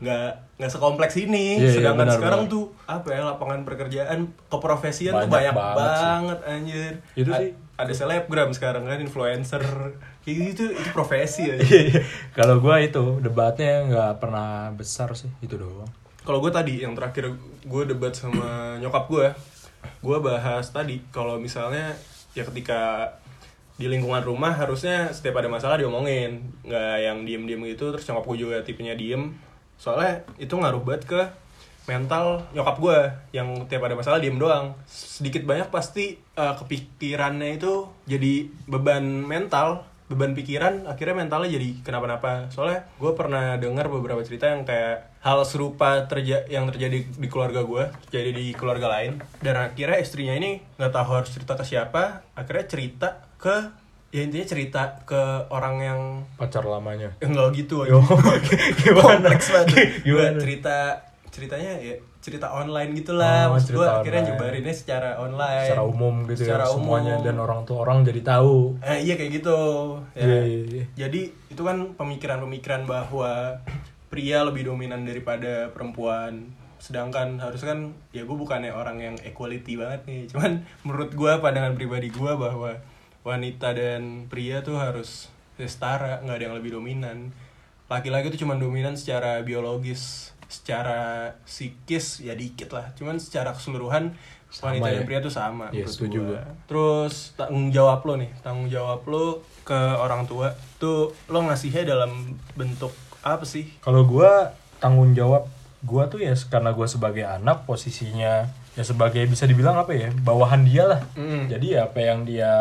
nggak nggak sekompleks ini. Iya, iya, Sedangkan benar, sekarang benar. tuh apa ya lapangan pekerjaan keprofesian tuh Banyak banyak banget banget, anjir. Itu A- sih. Ada selebgram sekarang kan influencer. Kayak gitu itu profesi ya. Iya, Kalau gue itu debatnya nggak pernah besar sih itu doang. Kalau gue tadi yang terakhir gue debat sama nyokap gue, gue bahas tadi kalau misalnya ya ketika di lingkungan rumah harusnya setiap ada masalah diomongin, nggak yang diem-diem gitu. Terus nyokap gue juga tipenya diem, soalnya itu ngaruh banget ke mental nyokap gue yang tiap ada masalah diem doang. Sedikit banyak pasti eh, kepikirannya itu jadi beban mental beban pikiran akhirnya mentalnya jadi kenapa-napa soalnya gue pernah dengar beberapa cerita yang kayak hal serupa terja yang terjadi di keluarga gue terjadi di keluarga lain dan akhirnya istrinya ini nggak tahu harus cerita ke siapa akhirnya cerita ke ya intinya cerita ke orang yang Pacar lamanya. enggak gitu Yo, gimana? kompleks banget Gimana? Gua cerita ceritanya ya cerita online gitulah Oh, maksud gue akhirnya nyebarinnya secara online Secara umum gitu secara ya semuanya umum. dan orang tuh orang jadi tahu. Eh, iya kayak gitu. Ya. Iya, iya, iya. Jadi itu kan pemikiran-pemikiran bahwa pria lebih dominan daripada perempuan. Sedangkan harusnya kan ya gue bukannya orang yang equality banget nih. Cuman menurut gue pandangan pribadi gue bahwa wanita dan pria tuh harus setara, nggak ada yang lebih dominan. Laki-laki tuh cuma dominan secara biologis, secara psikis ya dikit lah. Cuman secara keseluruhan Sama wanita ya. dan pria tuh sama. Menurut setuju gua. Terus tanggung jawab lo nih, tanggung jawab lo ke orang tua tuh lo ngasihnya dalam bentuk apa sih? Kalau gua tanggung jawab gua tuh ya karena gua sebagai anak posisinya ya sebagai bisa dibilang apa ya bawahan dia lah. Mm. Jadi ya apa yang dia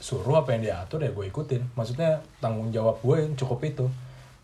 suruh apa yang dia atur ya gue ikutin. Maksudnya tanggung jawab gue yang cukup itu.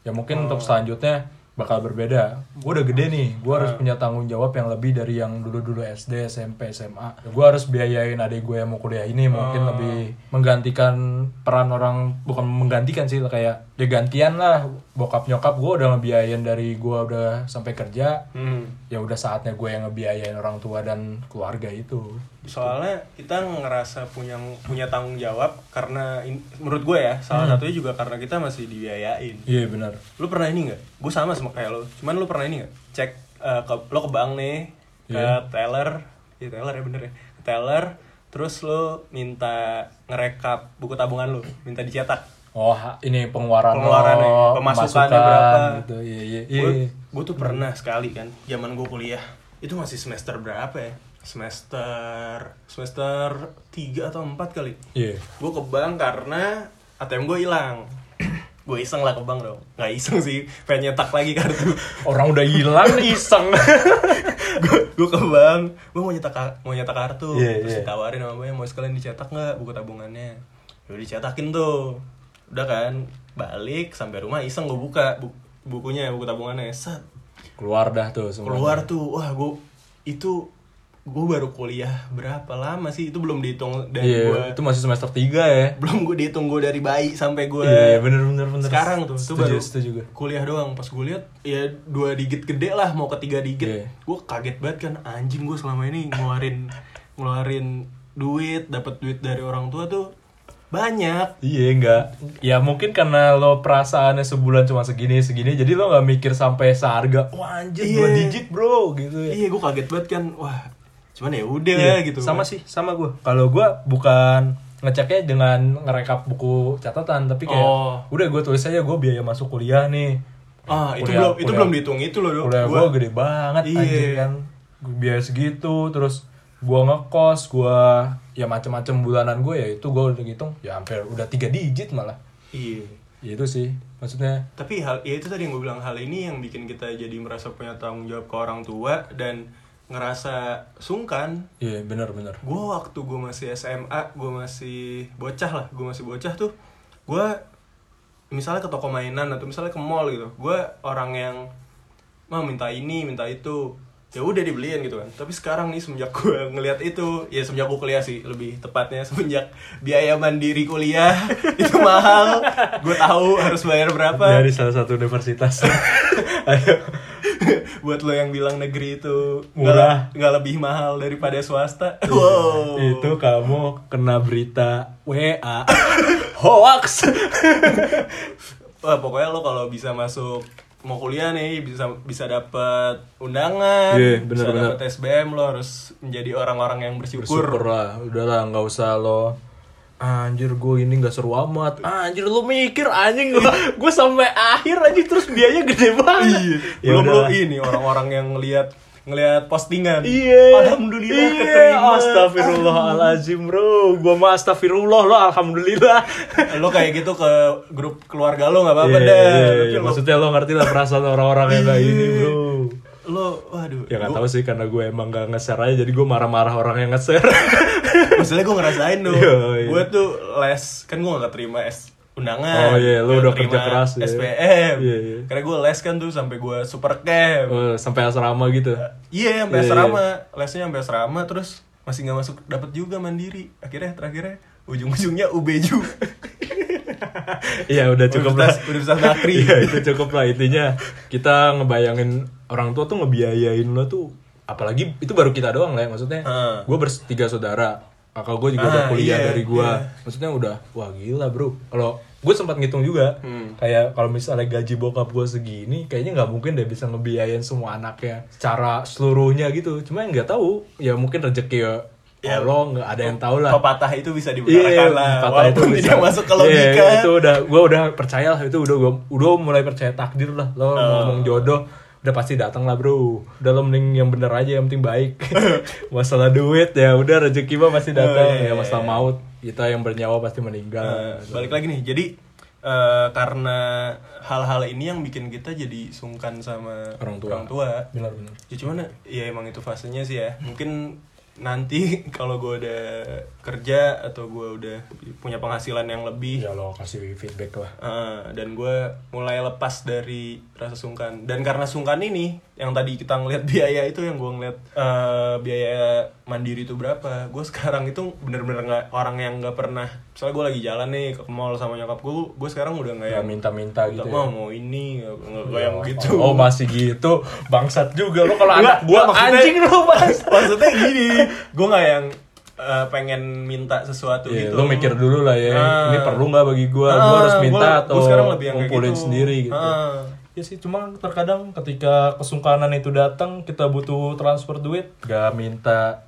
Ya mungkin untuk selanjutnya bakal berbeda. Gue udah gede nih, gue harus Hmm. punya tanggung jawab yang lebih dari yang dulu-dulu SD, SMP, SMA. Gue harus biayain adik gue yang mau kuliah ini, mungkin Hmm. lebih menggantikan peran orang, bukan menggantikan sih, kayak ya gantian lah. Bokap nyokap gue udah ngebiayain dari gue udah sampai kerja, Hmm. ya udah saatnya gue yang ngebiayain orang tua dan keluarga itu. soalnya kita ngerasa punya punya tanggung jawab karena in- menurut gue ya salah satunya juga karena kita masih dibiayain Iya benar. lu pernah ini nggak gue sama sama kayak lo cuman lu pernah ini nggak cek eh, ke lo ke bank nih ke Iya. teller ya teller ya bener ya ke teller terus lo minta ngerekap buku tabungan lu minta dicetak Oh, ini pengeluaran Pengeluarannya, lo, pemasukannya berapa. gitu. Iya, iya, iya. gue tuh pernah sekali kan zaman gue kuliah itu masih semester berapa ya semester semester 3 atau 4 kali Iya. gue ke bank karena ATM gue hilang gue iseng lah ke bank dong. Nggak iseng sih pengen nyetak lagi kartu. Orang udah hilang. Iseng. gue gue ke bank. Gue mau nyetak mau nyetak kartu. Iya, terus iya. ditawarin sama banknya mau sekalian dicetak nggak buku tabungannya? Udah dicetakin tuh. Udah kan balik sampai rumah iseng gue buka bu- bukunya buku tabungannya. Set. Keluar dah tuh semua. keluar tuh. Wah gue itu gue baru kuliah berapa lama sih itu belum dihitung dari Iya, gue itu masih semester 3 ya. belum gue dihitung gue dari bayi sampai gue Iya, bener bener bener. sekarang tuh itu baru setuju gue. kuliah doang pas gue lihat ya dua digit gede lah mau ke tiga digit Iya. gue kaget banget kan anjing gue selama ini ngeluarin ngeluarin duit dapat duit dari orang tua tuh banyak Iya enggak. Ya mungkin karena lo perasaannya sebulan cuma segini segini jadi lo nggak mikir sampai seharga. Wah anjir Iya. dua digit bro gitu ya. iya gue kaget banget kan wah cuman ya udah Iya, gitu Sama sih, sama gue. Kalau gue bukan ngeceknya dengan ngerekap buku catatan, tapi kayak Oh. udah gue tulis aja gue biaya masuk kuliah nih. ah itu Kuliah- belum itu kuliah- belum dihitung itu loh Kuliah gue gede banget Iya. anjir kan. Biaya segitu, terus gue ngekos, gue ya macem-macem bulanan gue ya itu gue udah ngitung ya hampir udah tiga digit malah. iya Ya itu sih maksudnya. tapi hal ya itu tadi yang gue bilang hal ini yang bikin kita jadi merasa punya tanggung jawab ke orang tua dan ngerasa sungkan Iya benar-benar. gue waktu gue masih SMA gue masih bocah lah gue masih bocah tuh gue misalnya ke toko mainan atau misalnya ke mall gitu gue orang yang mah minta ini minta itu ya udah dibeliin gitu kan tapi sekarang nih semenjak gue ngelihat itu ya semenjak gue kuliah sih lebih tepatnya semenjak biaya mandiri kuliah itu mahal gue tahu harus bayar berapa Dari salah satu universitas. Ayo. buat lo yang bilang negeri itu Murah. nggak nggak lebih mahal daripada swasta wow Itu kamu kena berita WA hoax. Wah pokoknya lo kalau bisa masuk mau kuliah nih bisa bisa dapat undangan, Iya, bener, bisa dapat SBM lo harus menjadi orang-orang yang bersyukur. Bersyukur lah, udahlah nggak usah lo Anjir gue ini gak seru amat Anjir lu mikir anjing gue Gue sampai akhir anjing terus biayanya gede banget Iya. Ya Belum lo ini orang-orang yang ngelihat ngelihat postingan. Iya Alhamdulillah iya, keterima. Astagfirullahaladzim bro Gue mah astagfirullah lo alhamdulillah lo kayak gitu ke grup keluarga lo nggak apa-apa Iya, dah. iya, Tapi iya. lo, Maksudnya lo ngerti lah perasaan orang-orang yang kayak gini bro lo waduh. Ya gak gua- tahu sih karena gue emang gak nge-share aja Jadi gue marah-marah orang yang nge-share Maksudnya gue ngerasain tuh. Iya, iya. Gue tuh les kan gue gak terima S undangan. Oh, iya, lu Nggak udah kerja keras ya. SPM. Iya, iya. Karena gue les kan tuh sampai gue super camp. Oh, Sampai asrama gitu Iya, sampai Iya, asrama. Lesnya sampai asrama terus masih nggak masuk dapat juga mandiri. Akhirnya terakhirnya ujung-ujungnya UBJU. Iya udah cukup lah Universitas, Universitas Nakri. Iya itu cukup lah intinya kita ngebayangin orang tua tuh ngebiayain lo tuh apalagi itu baru kita doang lah ya maksudnya Ah. gue bertiga saudara kakak gue juga Ah, udah kuliah iya, dari gue iya. maksudnya udah wah gila bro kalau gue sempat ngitung juga Hmm. kayak kalau misalnya gaji bokap gue segini kayaknya nggak mungkin deh bisa ngebiayain semua anaknya secara seluruhnya gitu cuma yang nggak tahu ya mungkin rezeki ya Ya, Allah nggak ada yang tahu lah Pepatah itu bisa Iya, dibicarakan lah. kata itu bisa. tidak masuk ke Iya, logika. itu udah gue udah percaya lah itu udah gue udah mulai percaya takdir lah. Lo Oh. ngomong jodoh udah pasti datang lah bro. Udah lo mending yang bener aja yang penting baik. masalah duit ya udah rezeki mah pasti datang Oh, iya, ya iya, masalah iya. maut kita yang bernyawa pasti meninggal. Eh, balik lagi nih jadi eh, karena hal-hal ini yang bikin kita jadi sungkan sama Orang tua. orang tua Benar benar. ya cuman ya emang itu fasenya sih ya mungkin nanti kalau gue udah kerja atau gue udah punya penghasilan yang lebih ya lo kasih feedback lah. eh, dan gue mulai lepas dari rasa sungkan. Dan karena sungkan ini yang tadi kita ngeliat biaya itu yang gue ngeliat eh, biaya mandiri itu berapa gue sekarang itu bener-bener nggak orang yang nggak pernah misalnya gue lagi jalan nih ke mall sama nyokap gue gue sekarang udah nggak ya yang minta-minta "Minta, gitu mau ya? mau ini nggak nggak yang gitu. oh masih gitu bangsat juga lo kalau anak maksudnya- anjing lo bang maksudnya gini gue nggak yang eh, pengen minta sesuatu Iya, gitu lo mikir dulu lah ya Ah. ini perlu nggak bagi gua Ah, gua harus minta gua- atau gua sekarang lebih ngumpulin gitu. sendiri gitu Ah. Ya sih, cuma terkadang ketika kesungkanan itu datang, kita butuh transfer duit, gak minta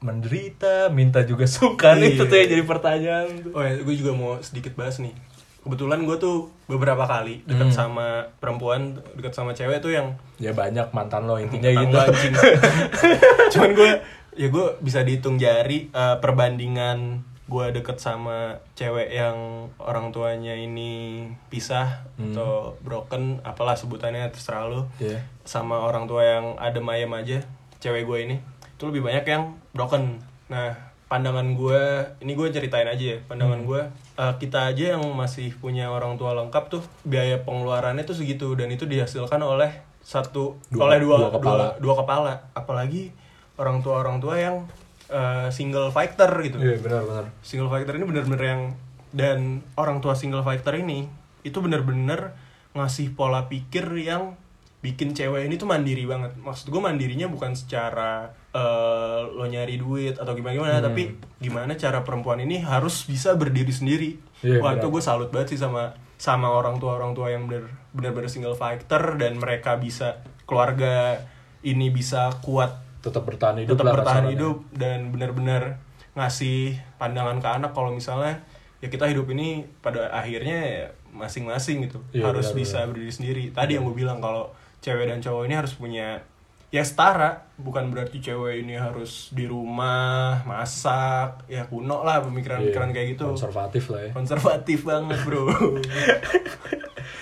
menderita, minta juga sungkan Iya. itu tuh yang jadi pertanyaan. Oh ya, gue juga mau sedikit bahas nih. Kebetulan gue tuh beberapa kali deket Hmm. sama perempuan, deket sama cewek tuh yang Ya banyak mantan lo intinya gitu. Tanggal anjing. Cuman gue, ya gue bisa dihitung jari eh, perbandingan gue deket sama cewek yang orang tuanya ini pisah Hmm. atau broken, apalah sebutannya terserah lu. Iya. sama orang tua yang adem ayem aja cewek gue ini itu lebih banyak yang broken nah pandangan gue ini gue ceritain aja ya Hmm. pandangan gue eh, kita aja yang masih punya orang tua lengkap tuh biaya pengeluarannya tuh segitu dan itu dihasilkan oleh satu Dua- oleh dua, dua kepala. dua dua kepala apalagi orang tua orang tua yang eh, single fighter gitu Iya benar-benar. single fighter ini bener-bener yang dan orang tua single fighter ini itu bener-bener ngasih pola pikir yang bikin cewek ini tuh mandiri banget maksud gue mandirinya bukan secara eh, lo nyari duit atau gimana gimana Hmm. tapi gimana cara perempuan ini harus bisa berdiri sendiri Iya, wah benar. itu gue salut banget sih sama sama orang tua orang tua yang bener bener single fighter dan mereka bisa keluarga ini bisa kuat Tetap bertahan hidup tetap lah bertahan kasarannya. hidup dan benar-benar ngasih pandangan ke anak kalau misalnya ya kita hidup ini pada akhirnya ya masing-masing gitu Iya, harus benar, bisa benar. berdiri sendiri tadi yang gue bilang kalau cewek dan cowok ini harus punya ya setara bukan berarti cewek ini harus di rumah masak ya kuno lah pemikiran-pemikiran Iya, kayak gitu Konservatif lah ya. konservatif banget bro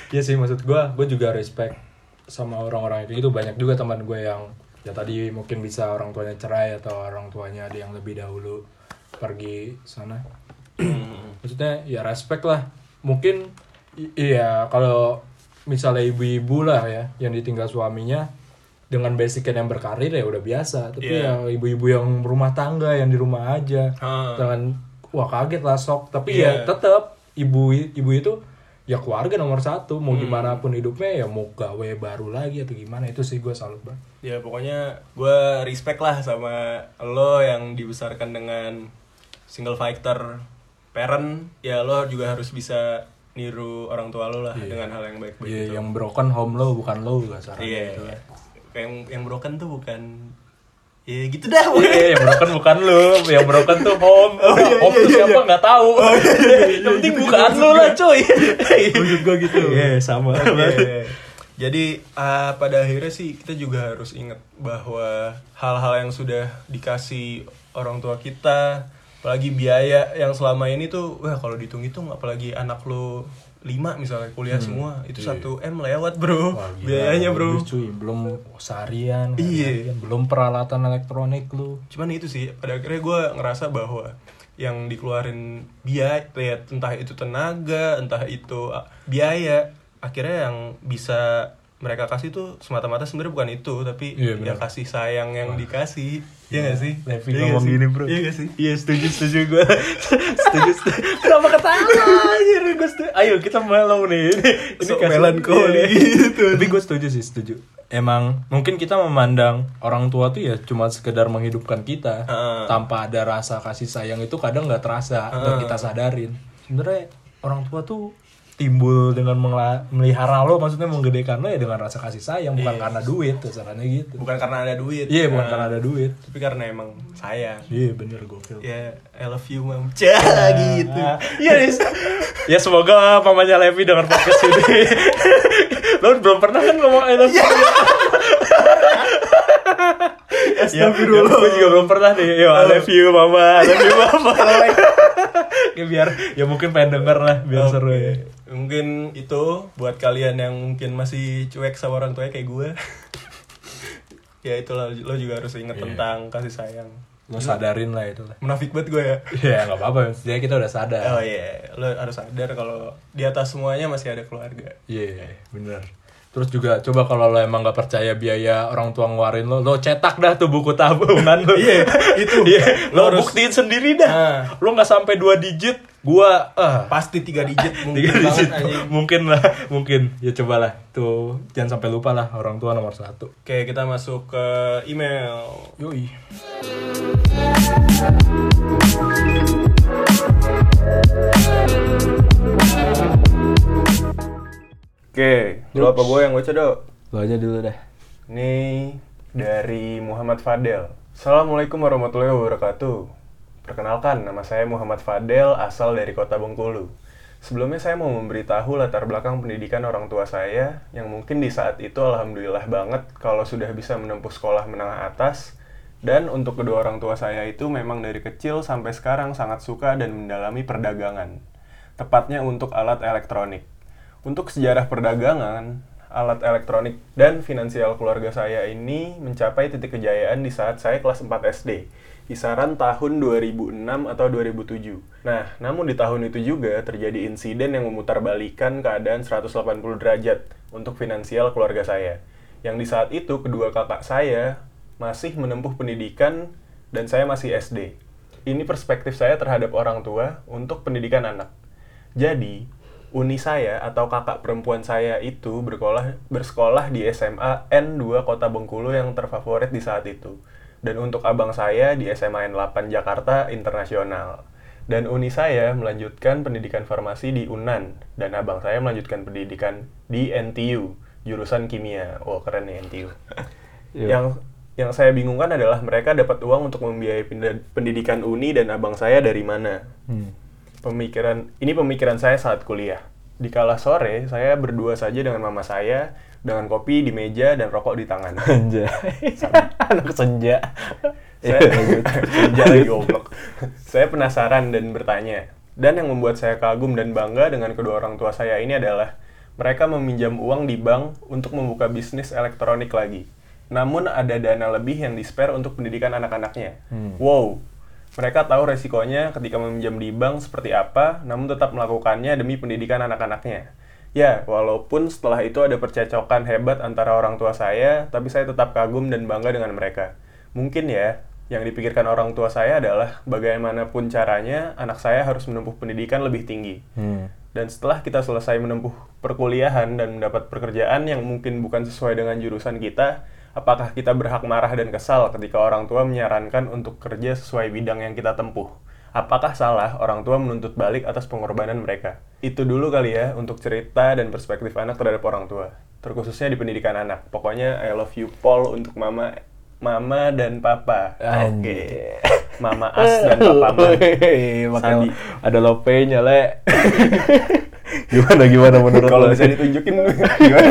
Iya sih maksud gue, gue juga respect sama orang-orang kayak gitu banyak juga teman gue yang ya tadi mungkin bisa orang tuanya cerai atau orang tuanya ada yang lebih dahulu pergi sana. Maksudnya ya respect lah. Mungkin i- iya kalau misalnya ibu-ibu lah ya yang ditinggal suaminya dengan basicnya yang berkarir ya udah biasa. Tapi Iya. ya ibu-ibu yang rumah tangga yang di rumah aja Ah. dengan wah kaget lah sok tapi Iya. ya tetap ibu ibu itu ya keluarga nomor satu. Mau Hmm. gimana pun hidupnya ya mau gawe baru lagi atau gimana itu sih gue salut banget. Ya pokoknya gue respect lah sama lo yang dibesarkan dengan single fighter parent. Ya lo juga harus bisa niru orang tua lo lah dengan hal yang baik-baik Iya, itu yang broken home lo bukan lo gak saran iya gitu. Kayak yang yang broken tuh bukan ya gitu dah Iya, yang broken bukan lo, yang broken tuh home. iya, home iya, tuh iya, siapa iya. nggak tahu. yang penting bukan lo lah, coy. Maksud gue gitu Iya, sama. Oke. Jadi uh, pada akhirnya sih kita juga harus ingat bahwa hal-hal yang sudah dikasih orang tua kita, apalagi biaya yang selama ini tuh, wah kalau dihitung-hitung apalagi anak lo 5 misalnya kuliah semua, itu iya. 1 M lewat bro, Wah, gila, biayanya bro. lebih, cuy, belum seharian, Iya. harian, belum peralatan elektronik lu. Cuman itu sih, pada akhirnya gue ngerasa bahwa yang dikeluarin biaya, ya, entah itu tenaga, entah itu uh, biaya, akhirnya yang bisa mereka kasih tuh semata-mata sebenarnya bukan itu, tapi Iya, ya benar. kasih sayang yang dikasih, Iya gak sih? Levi Iya ngomong gak sih? gini, bro. Iya gak sih? Iya setuju setuju gue setuju, setuju. Kenapa ketawa anjir gue setuju. Ayo kita mellow nih. Ini Sok kasih- melankoli gitu. Tapi gue setuju sih setuju. Emang mungkin kita memandang orang tua tuh ya cuma sekedar menghidupkan kita Heeh. tanpa ada rasa kasih sayang itu kadang nggak terasa dan kita sadarin. Sebenarnya orang tua tuh timbul dengan melihara lo maksudnya menggedekan lo ya dengan rasa kasih sayang bukan karena duit sarannya gitu. Bukan karena ada duit. Iya bukan Nah, karena ada duit. Tapi karena emang sayang. Iya bener gokil. Ya, I love you, mam. Cah, gitu. Iya, Nis. ya semoga mamanya Levi dengar podcast ini. Lo belum pernah kan ngomong I love you? Ya, Astagfirullah. gue juga belum pernah nih. Yo, I love you, mama. I love you, mama. ya, biar, ya mungkin pengen denger lah, biar Oke. seru ya. Mungkin itu buat kalian yang mungkin masih cuek sama orang tuanya kayak gue. ya itulah lo juga harus ingat Iya. tentang kasih sayang. lo sadarin lah itu lah Munafik banget gue ya. ya nggak apa-apa jadi kita udah sadar Oh iya, lo harus sadar kalau di atas semuanya masih ada keluarga. Iya, bener. Terus juga coba kalau lo emang gak percaya biaya orang tua ngeluarin lo, lo cetak dah tuh buku tabungan lo. Iya, itu. Iya, lo Lo harus- buktiin sendiri dah. Nah. Lo nggak sampai dua digit, gua ah Pasti tiga digit mungkin tiga banget digit mungkin lah, mungkin. Ya cobalah tuh jangan sampai lupa lah orang tua nomor satu. Oke, kita masuk ke email. Yoi. Oke, lo apa gue yang baca dok? Lo aja dulu dah. Ini dari Muhammad Fadel. Assalamualaikum warahmatullahi wabarakatuh. Perkenalkan, nama saya Muhammad Fadel, asal dari kota Bengkulu. Sebelumnya saya mau memberitahu latar belakang pendidikan orang tua saya, yang mungkin di saat itu alhamdulillah banget kalau sudah bisa menempuh sekolah menengah atas, dan untuk kedua orang tua saya itu memang dari kecil sampai sekarang sangat suka dan mendalami perdagangan. Tepatnya untuk alat elektronik. Untuk sejarah perdagangan, alat elektronik dan finansial keluarga saya ini mencapai titik kejayaan di saat saya kelas 4 SD, kisaran tahun 2006 atau 2007. Nah, namun di tahun itu juga terjadi insiden yang memutarbalikan keadaan 180 derajat untuk finansial keluarga saya. Yang di saat itu kedua kakak saya masih menempuh pendidikan dan saya masih SD. Ini perspektif saya terhadap orang tua untuk pendidikan anak. Jadi, uni saya atau kakak perempuan saya itu bersekolah bersekolah di SMA N2 Kota Bengkulu yang terfavorit di saat itu. Dan untuk abang saya di SMA N8 Jakarta Internasional. Dan uni saya melanjutkan pendidikan farmasi di UNAN dan abang saya melanjutkan pendidikan di NTU jurusan kimia. Wah, keren nih NTU. Iya. yang yang saya bingungkan adalah mereka dapat uang untuk membiayai pendidikan uni dan abang saya dari mana Hmm. Pemikiran ini pemikiran saya saat kuliah. Di kala sore, saya berdua saja dengan mama saya, dengan kopi di meja dan rokok di tangan. Anjay. Anak senja. saya, senja lagi goblok. saya penasaran dan bertanya. Dan yang membuat saya kagum dan bangga dengan kedua orang tua saya ini adalah mereka meminjam uang di bank untuk membuka bisnis elektronik lagi. Namun ada dana lebih yang di-spare untuk pendidikan anak-anaknya. Wow, mereka tahu resikonya ketika meminjam di bank seperti apa, namun tetap melakukannya demi pendidikan anak-anaknya. Ya, walaupun setelah itu ada percecokan hebat antara orang tua saya, tapi saya tetap kagum dan bangga dengan mereka. Mungkin ya, yang dipikirkan orang tua saya adalah bagaimanapun caranya, anak saya harus menempuh pendidikan lebih tinggi. Hmm. Dan setelah kita selesai menempuh perkuliahan dan mendapat pekerjaan yang mungkin bukan sesuai dengan jurusan kita, apakah kita berhak marah dan kesal ketika orang tua menyarankan untuk kerja sesuai bidang yang kita tempuh? Apakah salah orang tua menuntut balik atas pengorbanan mereka? Itu dulu kali ya untuk cerita dan perspektif anak terhadap orang tua, terkhususnya di pendidikan anak. Pokoknya I love you Paul untuk mama, mama dan papa. Oke, Anjay. mama As dan papa Ma. Wih, pakai Sandi. ada lopenya, Le. Gimana gimana menurut Kalau bisa ditunjukin gimana?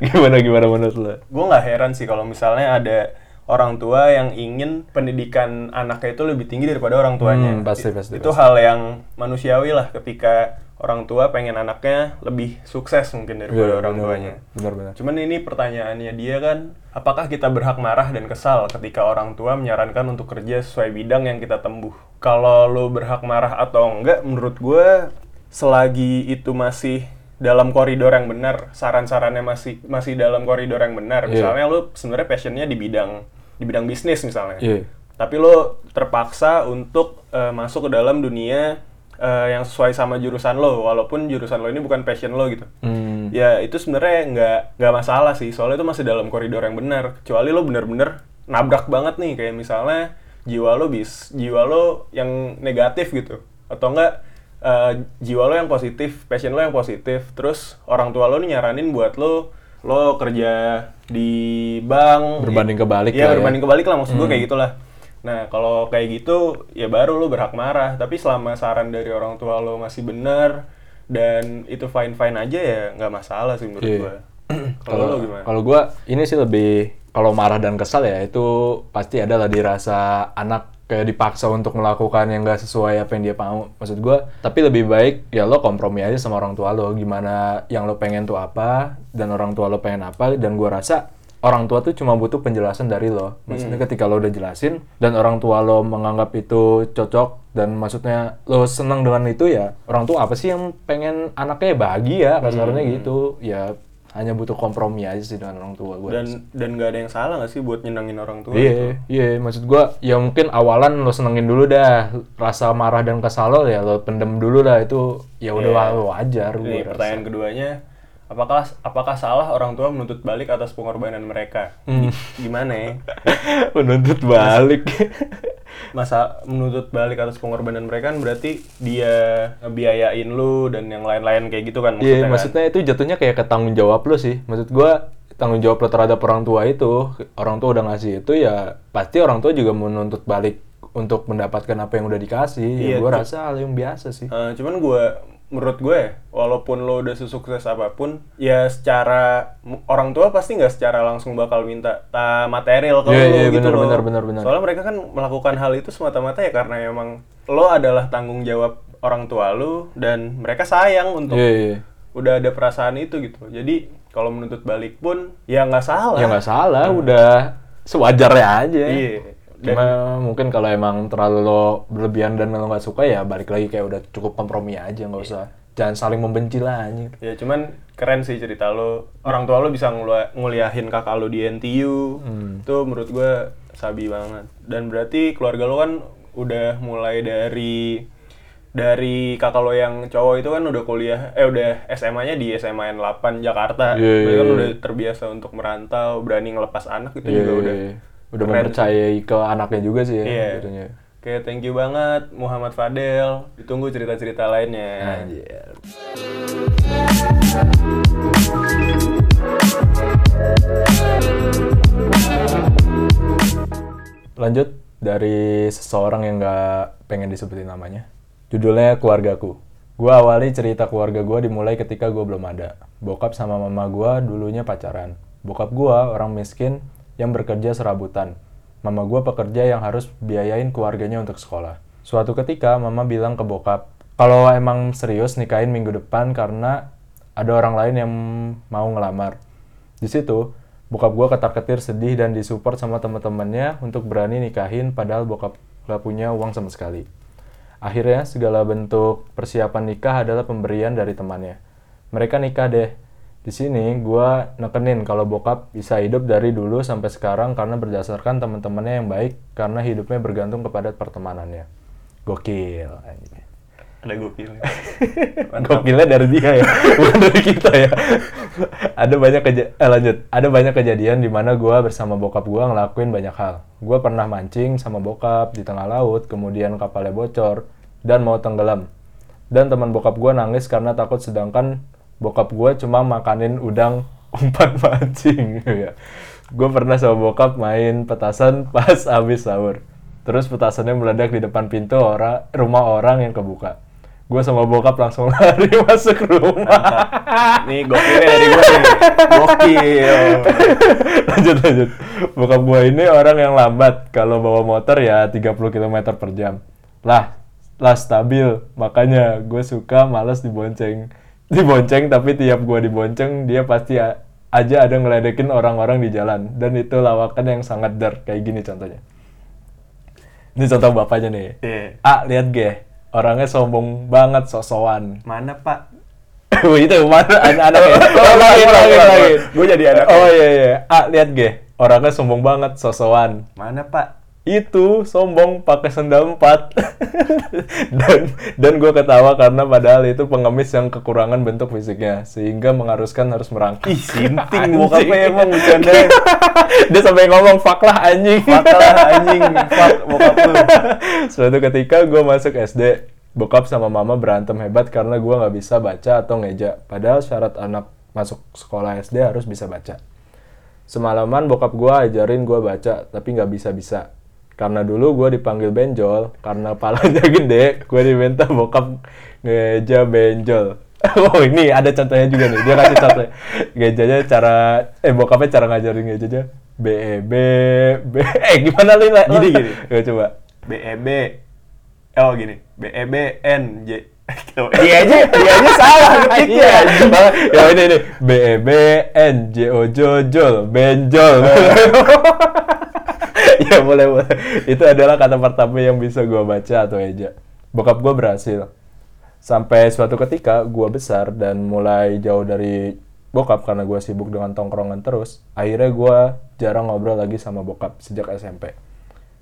gimana gimana menurut lo? gue nggak heran sih kalau misalnya ada orang tua yang ingin pendidikan anaknya itu lebih tinggi daripada orang tuanya. Hmm, pasti, pasti, Itu pasti. hal yang manusiawi lah ketika orang tua pengen anaknya lebih sukses mungkin daripada orang tuanya. Benar benar. Cuman ini pertanyaannya dia kan, apakah kita berhak marah dan kesal ketika orang tua menyarankan untuk kerja sesuai bidang yang kita tempuh? Kalau lo berhak marah atau enggak, menurut gue selagi itu masih dalam koridor yang benar, saran-sarannya masih masih dalam koridor yang benar. Iya. Misalnya lo sebenarnya passionnya di bidang di bidang bisnis misalnya, Iya. tapi lo terpaksa untuk eh, masuk ke dalam dunia eh, yang sesuai sama jurusan lo, walaupun jurusan lo ini bukan passion lo gitu Hmm. ya itu sebenarnya nggak nggak masalah sih soalnya itu masih dalam koridor yang benar kecuali lo bener-bener nabrak banget nih kayak misalnya jiwa lo bis jiwa lo yang negatif gitu atau enggak eh, jiwa lo yang positif passion lo yang positif terus orang tua lo nih nyaranin buat lo lo kerja di bank. Berbanding kebalik ya lah ya. berbanding kebalik lah maksud gue kayak gitulah. Nah kalau kayak gitu ya baru lo berhak marah. Tapi selama saran dari orang tua lo masih benar dan itu fine fine aja ya nggak masalah sih menurut Iya. gue kalau lo gimana? Kalau gua ini sih lebih kalau marah dan kesal ya itu pasti ada lah dirasa anak kayak dipaksa untuk melakukan yang gak sesuai apa yang dia mau. Maksud gua, tapi lebih baik ya lo kompromi aja sama orang tua lo gimana yang lo pengen tuh apa dan orang tua lo pengen apa dan gua rasa orang tua tuh cuma butuh penjelasan dari lo. Maksudnya Hmm. ketika lo udah jelasin dan orang tua lo menganggap itu cocok dan maksudnya lo seneng dengan itu ya orang tua apa sih yang pengen anaknya bahagia kasarnya Hmm. gitu ya hanya butuh kompromi aja sih dengan orang tua gue. dan dan gak ada yang salah gak sih buat nyenengin orang tua Iya, iya, maksud gua ya mungkin awalan lo senengin dulu dah rasa marah dan kesal lo ya lo pendem dulu lah itu ya udah Iya. wajar gua rasa. pertanyaan keduanya apakah apakah salah orang tua menuntut balik atas pengorbanan mereka Hmm. gimana ya Menuntut balik. masa menuntut balik atas pengorbanan mereka kan berarti dia ngebiayain lu dan yang lain-lain kayak gitu kan Iya, maksudnya, kan? maksudnya itu jatuhnya kayak ke tanggung jawab lo sih. Maksud gua tanggung jawab lo terhadap orang tua itu, orang tua udah ngasih itu ya pasti orang tua juga menuntut balik untuk mendapatkan apa yang udah dikasih. Iya, ya gua rasa hal yang biasa sih. Eh, cuman gue menurut gue walaupun lo udah sesukses apa pun ya secara orang tua pasti nggak secara langsung bakal minta ta material ke Iya, lo iya, gitu benar, loh. benar, benar, benar. soalnya mereka kan melakukan hal itu semata-mata ya karena emang lo adalah tanggung jawab orang tua lo dan mereka sayang untuk Iya, iya. udah ada perasaan itu gitu jadi kalau menuntut balik pun ya nggak salah Ya nggak salah, udah sewajarnya aja. iya dan Cuma mungkin kalau emang terlalu lo berlebihan dan lo nggak suka ya balik lagi kayak udah cukup kompromi aja nggak usah jangan saling membenci lah anjir. Ya cuman keren sih cerita lo. Orang tua lo bisa nguliahin kakak lo di NTU. Itu menurut gue sabi banget. Dan berarti keluarga lo kan udah mulai dari dari kakak lo yang cowok itu kan udah kuliah eh udah SMA-nya di SMA 8 Jakarta. Iya, Berarti kan iya, udah terbiasa untuk merantau, berani ngelepas anak itu Iya, juga iya, udah iya. Udah keren mempercayai ke anaknya juga sih ya. Iya. jatuhnya. Oke, thank you banget Muhammad Fadel. Ditunggu cerita-cerita lainnya. Anjir. Lanjut dari seseorang yang nggak pengen disebutin namanya. Judulnya Keluargaku. Gue awali cerita keluarga gue dimulai ketika gue belum ada. Bokap sama mama gue dulunya pacaran. Bokap gue orang miskin yang bekerja serabutan. Mama gue pekerja yang harus biayain keluarganya untuk sekolah. Suatu ketika mama bilang ke bokap, kalau emang serius nikahin minggu depan karena ada orang lain yang mau ngelamar. Di situ, bokap gue ketar-ketir sedih dan disupport sama teman-temannya untuk berani nikahin padahal bokap gak punya uang sama sekali. Akhirnya, segala bentuk persiapan nikah adalah pemberian dari temannya. Mereka nikah deh. Di sini, gue nekenin kalau bokap bisa hidup dari dulu sampai sekarang karena berdasarkan teman-temannya yang baik karena hidupnya bergantung kepada pertemanannya. Gokil. Ada gokil. Gokilnya dari dia ya, bukan dari kita ya. ada banyak keja eh, lanjut. Ada banyak kejadian di mana gua bersama bokap gua ngelakuin banyak hal. Gua pernah mancing sama bokap di tengah laut, kemudian kapalnya bocor dan mau tenggelam. Dan teman bokap gua nangis karena takut sedangkan bokap gua cuma makanin udang umpan mancing. ya. Gue pernah sama bokap main petasan pas habis sahur. Terus petasannya meledak di depan pintu orang rumah orang yang kebuka. Gue sama bokap langsung lari masuk rumah. Nih gokilnya dari gue nih. Gokil. lanjut lanjut. Bokap gue ini orang yang lambat. Kalau bawa motor ya 30 km per jam. Lah, lah stabil. Makanya gue suka males dibonceng. Dibonceng tapi tiap gue dibonceng dia pasti a- aja ada ngeledekin orang-orang di jalan. Dan itu lawakan yang sangat dark. Kayak gini contohnya. Ini contoh bapaknya nih. Iya. A, lihat ge. Orangnya sombong banget, sosokan. Mana pak? Wih, itu mana anak-anak ya? Oh, lagi, lagi, lagi. Gue jadi anak. Oh iya iya. Ah, lihat ge. Orangnya sombong banget, sosokan. Mana pak? Itu sombong pakai sendal empat. dan dan gue ketawa karena padahal itu pengemis yang kekurangan bentuk fisiknya sehingga mengharuskan harus merangkak. Ih, sinting bokapnya emang bercanda. Dia sampai ngomong fuck lah anjing. Fuck lah anjing. Fuck bokap lu. Suatu ketika gue masuk SD, bokap sama mama berantem hebat karena gue nggak bisa baca atau ngeja. Padahal syarat anak masuk sekolah SD harus bisa baca. Semalaman bokap gue ajarin gue baca, tapi nggak bisa-bisa. Karena dulu gue dipanggil benjol, karena palanya gede, gue diminta bokap ngeja benjol. Oh ini ada contohnya juga nih, dia kasih contoh. Ngejanya cara, eh bokapnya cara ngajarin ngejanya. B, E, B, B, eh gimana lu? Gini, gini. Gue coba. B E B. Oh gini. B E B N J. dia aja dia aja salah ketiknya Iya, ya ini nih B E B N J O J Jol benjol. Ya boleh boleh. Itu adalah kata pertama yang bisa gua baca atau eja. Bokap gua berhasil. Sampai suatu ketika gua besar dan mulai jauh dari bokap karena gua sibuk dengan tongkrongan terus. Akhirnya gua jarang ngobrol lagi sama bokap sejak SMP.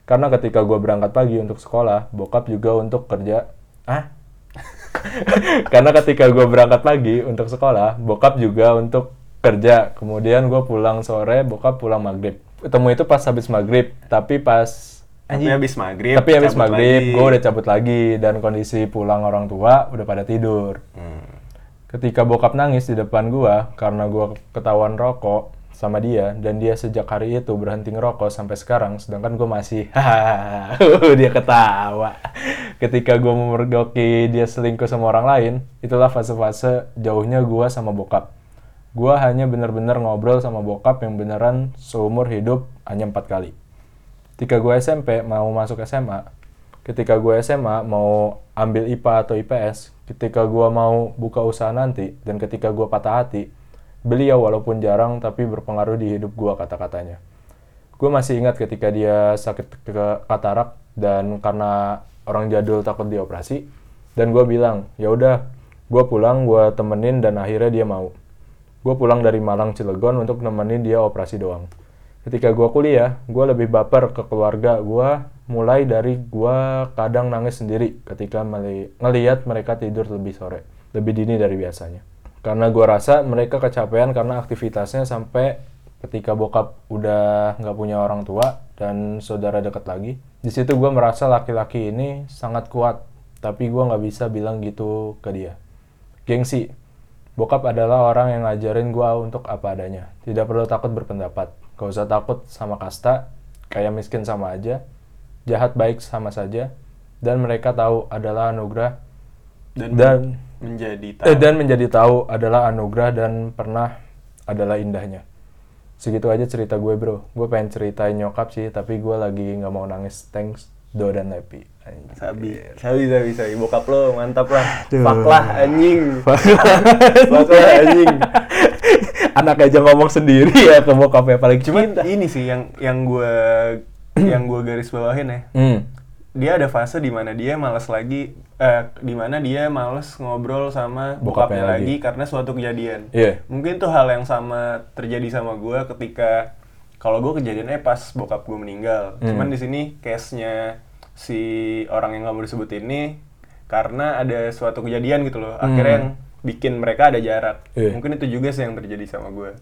Karena ketika gua berangkat pagi untuk sekolah, bokap juga untuk kerja. Ah, karena ketika gue berangkat pagi untuk sekolah, bokap juga untuk kerja. Kemudian gue pulang sore, bokap pulang maghrib. Ketemu itu pas habis maghrib, tapi pas tapi habis maghrib tapi habis maghrib gue udah cabut lagi dan kondisi pulang orang tua udah pada tidur. Hmm. Ketika bokap nangis di depan gua karena gua ketahuan rokok sama dia dan dia sejak hari itu berhenti ngerokok sampai sekarang sedangkan gua masih dia ketawa. Ketika gua memergoki dia selingkuh sama orang lain, itulah fase-fase jauhnya gua sama bokap. Gua hanya bener-bener ngobrol sama bokap yang beneran seumur hidup hanya empat kali. Ketika gue SMP mau masuk SMA, ketika gue SMA mau ambil IPA atau IPS, ketika gue mau buka usaha nanti, dan ketika gue patah hati, beliau walaupun jarang tapi berpengaruh di hidup gue kata-katanya. Gue masih ingat ketika dia sakit ke katarak dan karena orang jadul takut dioperasi, dan gue bilang, ya udah, gue pulang, gue temenin dan akhirnya dia mau. Gue pulang dari Malang Cilegon untuk nemenin dia operasi doang. Ketika gue kuliah, gue lebih baper ke keluarga gue, mulai dari gue kadang nangis sendiri ketika ngeliat mereka tidur lebih sore, lebih dini dari biasanya. Karena gue rasa mereka kecapean karena aktivitasnya sampai ketika bokap udah nggak punya orang tua dan saudara dekat lagi. Di situ gue merasa laki-laki ini sangat kuat, tapi gue nggak bisa bilang gitu ke dia. Gengsi, Bokap adalah orang yang ngajarin gua untuk apa adanya. Tidak perlu takut berpendapat. Gak usah takut sama kasta, kayak miskin sama aja, jahat baik sama saja, dan mereka tahu adalah anugerah dan, dan menjadi eh, tahu. dan menjadi tahu adalah anugerah dan pernah adalah indahnya. Segitu aja cerita gue bro. Gue pengen ceritain nyokap sih, tapi gue lagi nggak mau nangis. Thanks, Do dan Lepi. Sabi, sabi, sabi, sabi. Bokap lo mantap lah. Fuck lah anjing. Fuck lah anjing. Anak aja ngomong sendiri ya ke bokapnya paling Cuman cinta. ini sih yang yang gue yang gue garis bawahin ya. Hmm. Dia ada fase di mana dia malas lagi eh di mana dia malas ngobrol sama Bokapnya bokapnya lagi. lagi karena suatu kejadian. Iya. Mungkin tuh hal yang sama terjadi sama gue ketika kalau gue kejadiannya pas bokap gue meninggal. Hmm. Cuman di sini case-nya si orang yang nggak mau disebut ini karena ada suatu kejadian gitu loh. Akhirnya Hmm. yang bikin mereka ada jarak. Iya. Mungkin itu juga sih yang terjadi sama gue.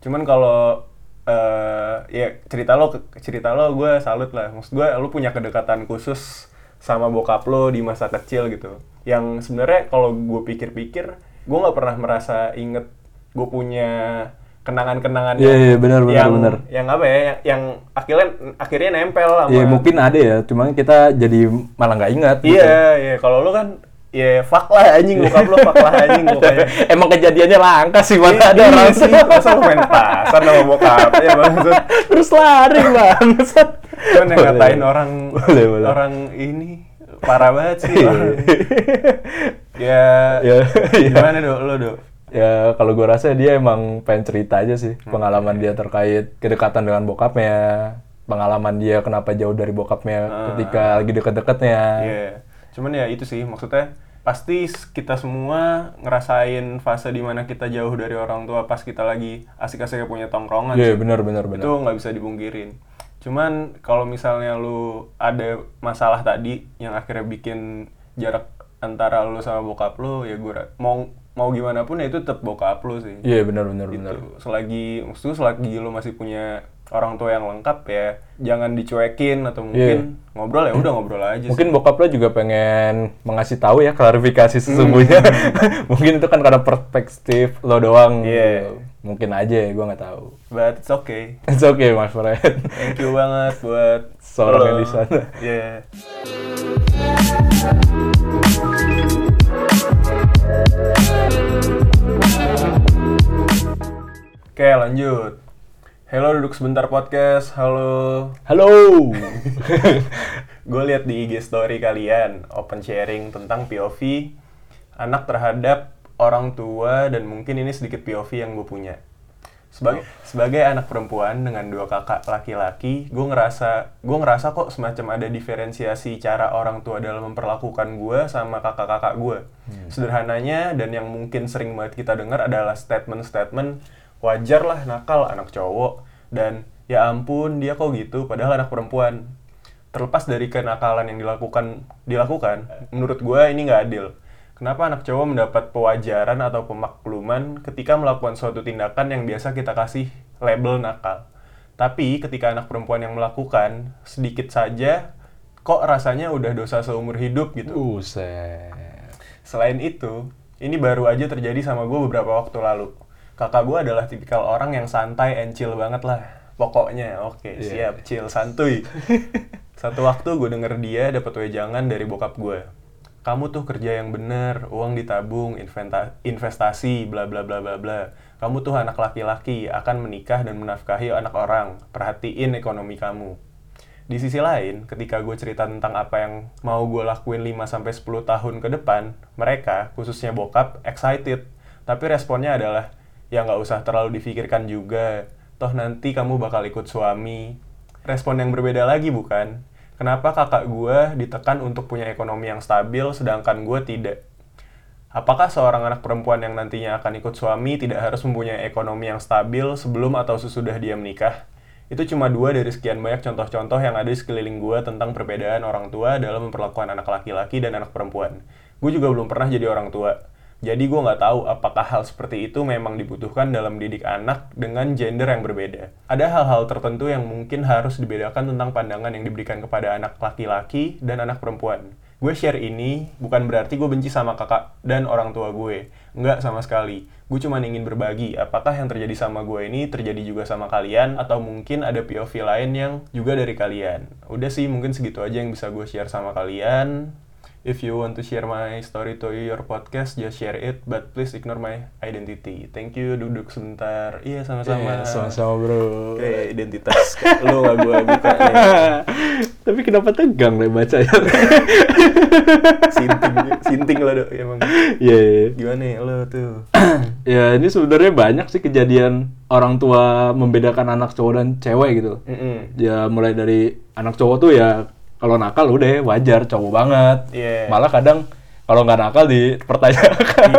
Cuman kalau eh ya cerita lo cerita lo gue salut lah. Maksud gue lo punya kedekatan khusus sama bokap lo di masa kecil gitu. Yang sebenarnya kalau gue pikir-pikir, gue nggak pernah merasa inget gue punya kenangan-kenangan Iya, iya, benar, benar, yang, benar. yang apa ya yang, yang akhirnya akhirnya nempel sama Iya mungkin ada ya, cuman kita jadi malah nggak ingat. gitu. iya iya kalau lo kan ya fuck lah anjing bokap lo fuck lah anjing pokoknya Emang kejadiannya langka sih mana ada Iya orang sih, masa lo main pasar sama bokap ya maksud terus lari bangsat. Cuman yang ngatain orang Boleh, boleh. orang ini parah banget sih. Iya. ya, Ya, iya. gimana dok lo dok? Ya kalau gue rasa dia emang pengen cerita aja sih pengalaman dia terkait kedekatan dengan bokapnya, pengalaman dia kenapa jauh dari bokapnya Ah. ketika lagi deket-deketnya. Iya. Cuman ya itu sih maksudnya pasti kita semua ngerasain fase di mana kita jauh dari orang tua pas kita lagi asik-asiknya punya tongkrongan. Iya sih. benar benar benar. itu nggak bisa dipungkirin cuman kalau misalnya lu ada masalah tadi yang akhirnya bikin jarak antara lu sama bokap lu ya gue mau mau gimana pun ya itu tetap bokap lu sih Iya benar benar benar. gitu selagi maksudnya selagi lu masih punya orang tua yang lengkap ya jangan dicuekin atau mungkin ngobrol ya udah ngobrol aja Mungkin bokap lo juga pengen mengasih tahu ya klarifikasi Hmm. sesungguhnya. Mungkin itu kan karena perspektif lo doang. Iya. gitu. Mungkin aja ya, gue nggak tahu. sih. but it's okay It's okay mas friend. thank you banget buat Seorang lo. yang di sana. Iya. Oke lanjut Halo duduk sebentar podcast Halo Halo. Gue lihat di IG story kalian Open sharing tentang POV anak terhadap orang tua dan mungkin ini sedikit POV yang gue punya. Sebagai sebagai anak perempuan dengan dua kakak laki-laki, gue ngerasa gue ngerasa kok semacam ada diferensiasi cara orang tua dalam memperlakukan gue sama kakak-kakak gue. Sederhananya dan yang mungkin sering banget kita dengar adalah statement-statement wajar lah nakal anak cowok. Dan ya ampun dia kok gitu padahal anak perempuan. Terlepas dari kenakalan yang dilakukan dilakukan menurut gue ini nggak adil. Kenapa anak cowok mendapat pewajaran atau pemakluman ketika melakukan suatu tindakan yang biasa kita kasih label nakal? Tapi ketika anak perempuan yang melakukan sedikit saja kok rasanya udah dosa seumur hidup gitu? Buset. Selain itu, ini baru aja terjadi sama gue beberapa waktu lalu. Kakak gue adalah tipikal orang yang santai and chill banget lah. Pokoknya, oke, Iya. siap, chill, santuy. Satu waktu gue denger dia dapat wejangan dari bokap gue. Kamu tuh kerja yang bener, uang ditabung, inventa- investasi, bla bla bla bla bla. Kamu tuh anak laki-laki, akan menikah dan menafkahi anak orang. Perhatiin ekonomi kamu. Di sisi lain, ketika gue cerita tentang apa yang mau gue lakuin 5-10 tahun ke depan, mereka, khususnya bokap, excited. Tapi responnya adalah, ya nggak usah terlalu difikirkan juga. Toh nanti kamu bakal ikut suami. Respon yang berbeda lagi bukan? Kenapa kakak gue ditekan untuk punya ekonomi yang stabil, sedangkan gue tidak? Apakah seorang anak perempuan yang nantinya akan ikut suami tidak harus mempunyai ekonomi yang stabil sebelum atau sesudah dia menikah? Itu cuma dua dari sekian banyak contoh-contoh yang ada di sekeliling gue tentang perbedaan orang tua dalam memperlakukan anak laki-laki dan anak perempuan. Gue juga belum pernah jadi orang tua. Jadi gue nggak tahu apakah hal seperti itu memang dibutuhkan dalam didik anak dengan gender yang berbeda. Ada hal-hal tertentu yang mungkin harus dibedakan tentang pandangan yang diberikan kepada anak laki-laki dan anak perempuan. Gue share ini bukan berarti gue benci sama kakak dan orang tua gue. Enggak sama sekali. Gue cuma ingin berbagi apakah yang terjadi sama gue ini terjadi juga sama kalian atau mungkin ada POV lain yang juga dari kalian. Udah sih mungkin segitu aja yang bisa gue share sama kalian. If you want to share my story to your podcast, just share it, but please ignore my identity. Thank you, duduk sebentar. Iya, sama-sama. Iya, sama-sama bro. Kayak identitas lu gak gue buka nih. Tapi kenapa tegang deh baca ya? Sinting, sinting lo dok, emang. Iya, iya. Gimana nih lo tuh? Ya ini sebenarnya banyak sih kejadian orang tua membedakan anak cowok dan cewek gitu. Mm-mm. Ya mulai dari anak cowok tuh ya kalau nakal udah wajar cowok banget. Iya. Malah kadang kalau nggak nakal dipertanyakan.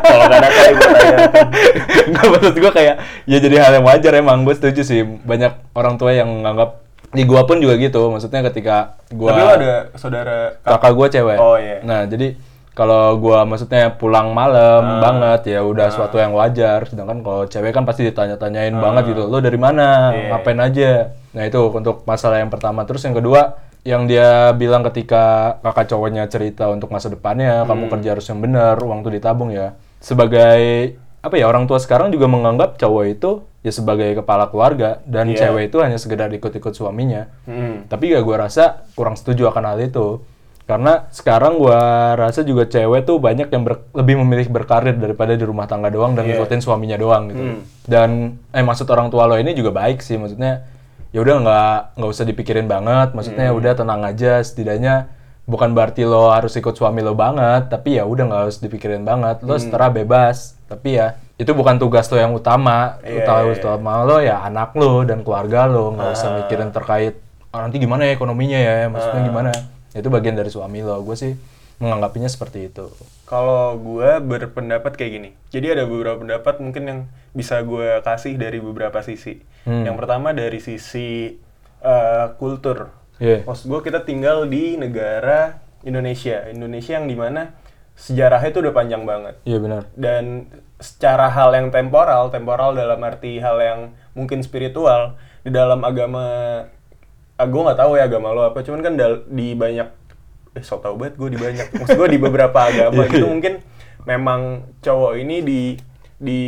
Kalau gak ada kali pertanyaan. Nggak maksud gue kayak ya jadi hal yang wajar emang gue setuju sih banyak orang tua yang menganggap di gua pun juga gitu maksudnya ketika gua Tapi lo ada saudara kakak gue cewek. Oh, iya. Nah, jadi kalau gua maksudnya pulang malam banget ya udah suatu yang wajar. Sedangkan kalau cewek kan pasti ditanya-tanyain banget gitu. Lo dari mana? Iya. Ngapain aja? Nah, itu untuk masalah yang pertama. Terus yang kedua, yang dia bilang ketika kakak cowoknya cerita untuk masa depannya, kamu kerja harus yang benar, uang tuh ditabung ya. Sebagai apa ya orang tua sekarang juga menganggap cowok itu ya sebagai kepala keluarga dan Iya. cewek itu hanya sekedar ikut-ikut suaminya. Mm. Tapi ya gue rasa kurang setuju akan hal itu. Karena sekarang gue rasa juga cewek tuh banyak yang ber- lebih memilih berkarir daripada di rumah tangga doang dan Iya. ngikutin suaminya doang gitu. Hmm. Dan eh maksud orang tua lo ini juga baik sih, maksudnya ya udah nggak nggak usah dipikirin banget, maksudnya Hmm. udah tenang aja, setidaknya bukan berarti lo harus ikut suami lo banget, tapi ya udah nggak harus dipikirin banget, Hmm. lo setara bebas. Tapi ya itu bukan tugas lo yang utama, Iya, utama, iya. utama lo ya anak lo dan keluarga lo, nggak usah Ah. mikirin terkait "Ah, nanti gimana ya ekonominya ya, maksudnya Ah. gimana? Itu bagian dari suami lo. Gue sih menganggapinya seperti itu. Kalau gue berpendapat kayak gini. Jadi ada beberapa pendapat mungkin yang bisa gue kasih dari beberapa sisi. Hmm. Yang pertama dari sisi eh, kultur. Iya. Maksud gue kita tinggal di negara Indonesia. Indonesia yang di mana sejarahnya itu udah panjang banget. Iya benar. Dan secara hal yang temporal, temporal dalam arti hal yang mungkin spiritual, di dalam agama, ah, gue nggak tahu ya agama lo apa, cuman kan di banyak, eh so tau banget gue di banyak, maksud gue di beberapa agama Iya, itu iya. mungkin memang cowok ini di di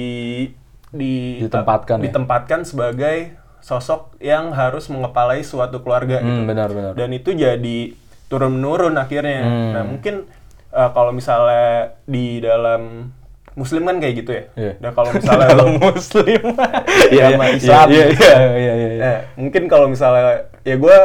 di Ditempatkan ya? ditempatkan sebagai sosok yang harus mengepalai suatu keluarga gitu Hmm, benar benar. dan itu jadi turun menurun akhirnya. Hmm. Nah mungkin uh, kalau misalnya di dalam Muslim kan kayak gitu ya. Iya. Dan kalau misalnya Kalau lo- muslim. Iya, Islam. Nah, mungkin kalau misalnya ya gue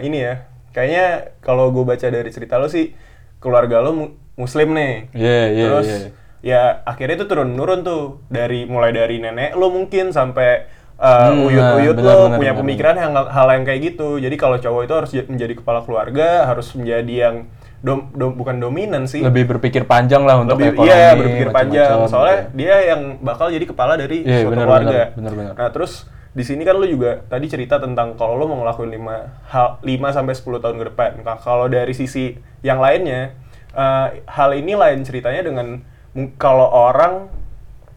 ini ya, kayaknya kalau gue baca dari cerita lo sih keluarga lo mu- muslim nih Iya, iya, terus iya. ya akhirnya itu turun menurun tuh dari mulai dari nenek lo mungkin sampai uh, Hmm, uyut-uyut nah, lo benar, punya benar, pemikiran yang hal yang kayak gitu jadi kalau cowok itu harus menjadi kepala keluarga harus menjadi yang dom, dom- bukan dominan sih Lebih berpikir panjang lah untuk lebih ekonomi. iya berpikir panjang macam-macam, soalnya gitu. dia yang bakal jadi kepala dari Iya, suatu benar, keluarga benar, benar, benar. nah terus di sini kan lu juga tadi cerita tentang kalau lu mau ngelakuin 5 hal 5 sampai 10 tahun ke depan Nah, kalau dari sisi yang lainnya eh, hal ini lain ceritanya dengan kalau orang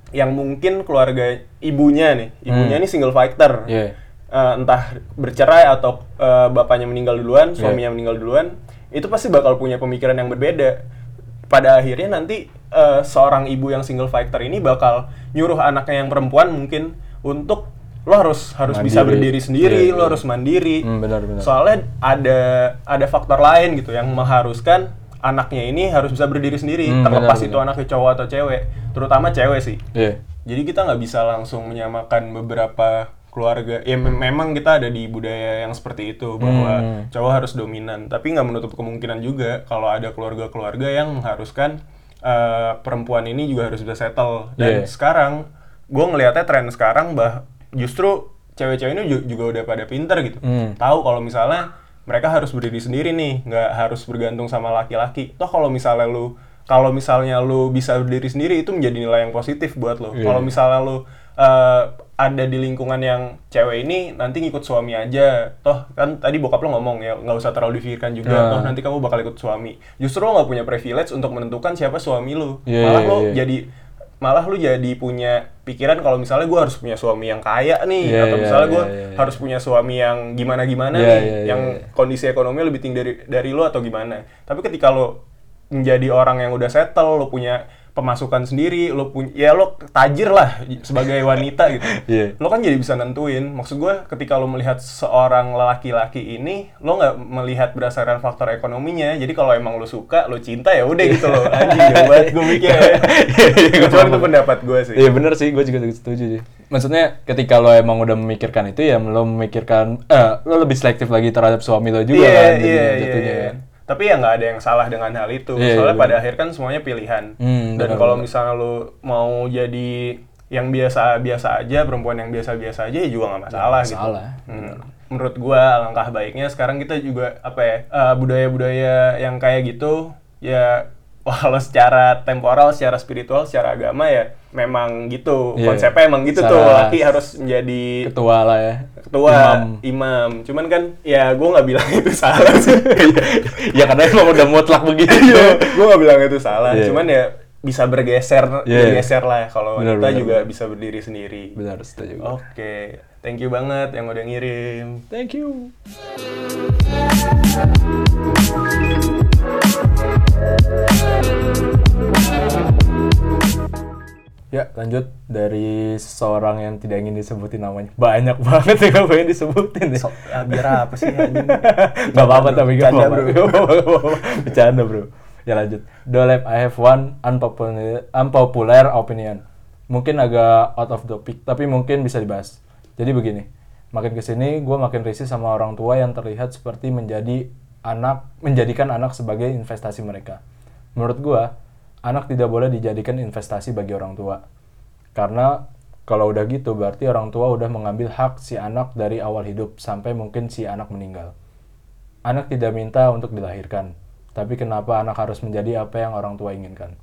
yang mungkin keluarga ibunya nih ibunya Hmm. nih single fighter Iya. Eh, entah bercerai atau eh, bapaknya meninggal duluan, suaminya meninggal duluan, itu pasti bakal punya pemikiran yang berbeda. Pada akhirnya nanti eh, seorang ibu yang single fighter ini bakal nyuruh anaknya yang perempuan mungkin untuk lo harus harus bisa Mandiri. berdiri sendiri, Iya, lo iya. harus mandiri. Hmm, benar, benar. Soalnya ada ada faktor lain gitu yang mengharuskan anaknya ini harus bisa berdiri sendiri, Hmm, terlepas benar, itu benar. anaknya cowok atau cewek, terutama cewek sih. Iya. Jadi kita nggak bisa langsung menyamakan beberapa keluarga. Ya mem- memang kita ada di budaya yang seperti itu bahwa Hmm. cowok harus dominan. Tapi nggak menutup kemungkinan juga kalau ada keluarga-keluarga yang mengharuskan eh, perempuan ini juga harus bisa settle. Dan Iya. sekarang gue ngelihatnya tren sekarang bah justru cewek-cewek ini ju- juga udah pada pinter gitu. Hmm. Tahu kalau misalnya mereka harus berdiri sendiri nih, nggak harus bergantung sama laki-laki. Toh kalau misalnya lu kalau misalnya lu bisa berdiri sendiri itu menjadi nilai yang positif buat lo. Iya. Kalau misalnya lu eh, ada di lingkungan yang cewek ini nanti ngikut suami aja, toh kan tadi bokap lo ngomong ya nggak usah terlalu dipikirkan juga, Nah. toh nanti kamu bakal ikut suami. Justru lo nggak punya privilege untuk menentukan siapa suami lu. Iya, Malah iya, lo iya. jadi malah lu jadi punya pikiran kalau misalnya gue harus punya suami yang kaya nih Iya, atau iya, misalnya gue iya, iya. harus punya suami yang gimana gimana Iya, nih iya, iya, yang iya. kondisi ekonomi lebih tinggi dari dari lo atau gimana tapi ketika lo menjadi orang yang udah settle lo punya pemasukan sendiri lo punya ya lo tajir lah sebagai wanita gitu Iya. lo kan jadi bisa nentuin maksud gue ketika lo melihat seorang laki-laki ini lo nggak melihat berdasarkan faktor ekonominya jadi kalau emang lo suka lo cinta ya udah gitu lo anjing jauh banget gue mikir ya Iya, Cuman itu pendapat gue sih Iya bener sih, gue juga setuju sih. Maksudnya ketika lo emang udah memikirkan itu ya lo memikirkan, eh lo lebih selektif lagi terhadap suami lo juga Iya, kan iya, jadinya iya, jatuhnya iya. kan. Tapi ya nggak ada yang salah dengan hal itu. Iya, Soalnya iya, pada akhir kan semuanya pilihan. Hmm, Dan kalau misalnya lu mau jadi yang biasa-biasa aja, perempuan yang biasa-biasa aja ya juga nggak masalah, gitu. masalah, Hmm. Menurut gua langkah baiknya sekarang kita juga apa ya eh, budaya-budaya yang kayak gitu ya walau secara temporal, secara spiritual, secara agama ya memang gitu. Iya. Konsepnya emang gitu tuh. Laki harus menjadi Ketua lah ya. ketua Imam. imam, cuman kan ya gue nggak bilang itu salah sih ya karena emang udah mutlak begitu. gue gak bilang itu salah Iya. cuman ya bisa bergeser Iya. bergeser lah kalau wanita benar, juga benar. bisa berdiri sendiri Benar, setuju. oke thank you banget yang udah ngirim Thank you. Ya, lanjut dari seseorang yang tidak ingin disebutin namanya. Banyak banget yang gak pengen disebutin ya. ya, biar apa sih Gak apa-apa tapi gak apa-apa. Bercanda bro. Ya lanjut. Dolep, I have one unpopular, unpopular opinion. Mungkin agak out of topic, tapi mungkin bisa dibahas. Jadi begini, makin ke sini gue makin risih sama orang tua yang terlihat seperti menjadi anak, menjadikan anak sebagai investasi mereka. Menurut gue, anak tidak boleh dijadikan investasi bagi orang tua. Karena kalau udah gitu berarti orang tua udah mengambil hak si anak dari awal hidup sampai mungkin si anak meninggal. Anak tidak minta untuk dilahirkan, tapi kenapa anak harus menjadi apa yang orang tua inginkan?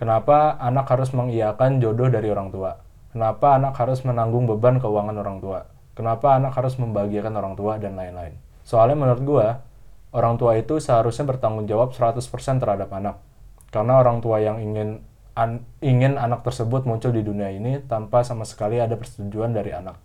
Kenapa anak harus mengiyakan jodoh dari orang tua? Kenapa anak harus menanggung beban keuangan orang tua? Kenapa anak harus membahagiakan orang tua dan lain-lain? Soalnya menurut gua, orang tua itu seharusnya bertanggung jawab 100% terhadap anak. Karena orang tua yang ingin an- ingin anak tersebut muncul di dunia ini tanpa sama sekali ada persetujuan dari anak.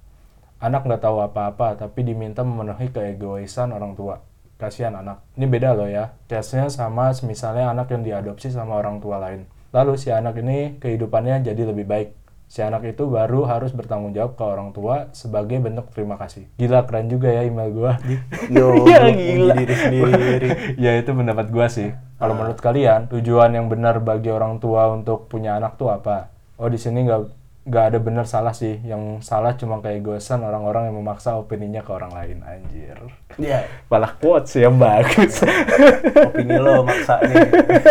Anak nggak tahu apa-apa, tapi diminta memenuhi keegoisan orang tua. Kasihan anak. Ini beda loh ya. Case-nya sama misalnya anak yang diadopsi sama orang tua lain. Lalu si anak ini kehidupannya jadi lebih baik. Si anak itu baru harus bertanggung jawab ke orang tua sebagai bentuk terima kasih. Gila keren juga ya email gua. Yo, Ya, gila. diri sendiri. ya itu pendapat gua sih. Kalau menurut kalian, tujuan yang benar bagi orang tua untuk punya anak tuh apa? Oh di sini nggak nggak ada benar salah sih yang salah cuma kayak gosan orang-orang yang memaksa opininya ke orang lain anjir Iya. malah quotes yang bagus Opini lo maksa nih.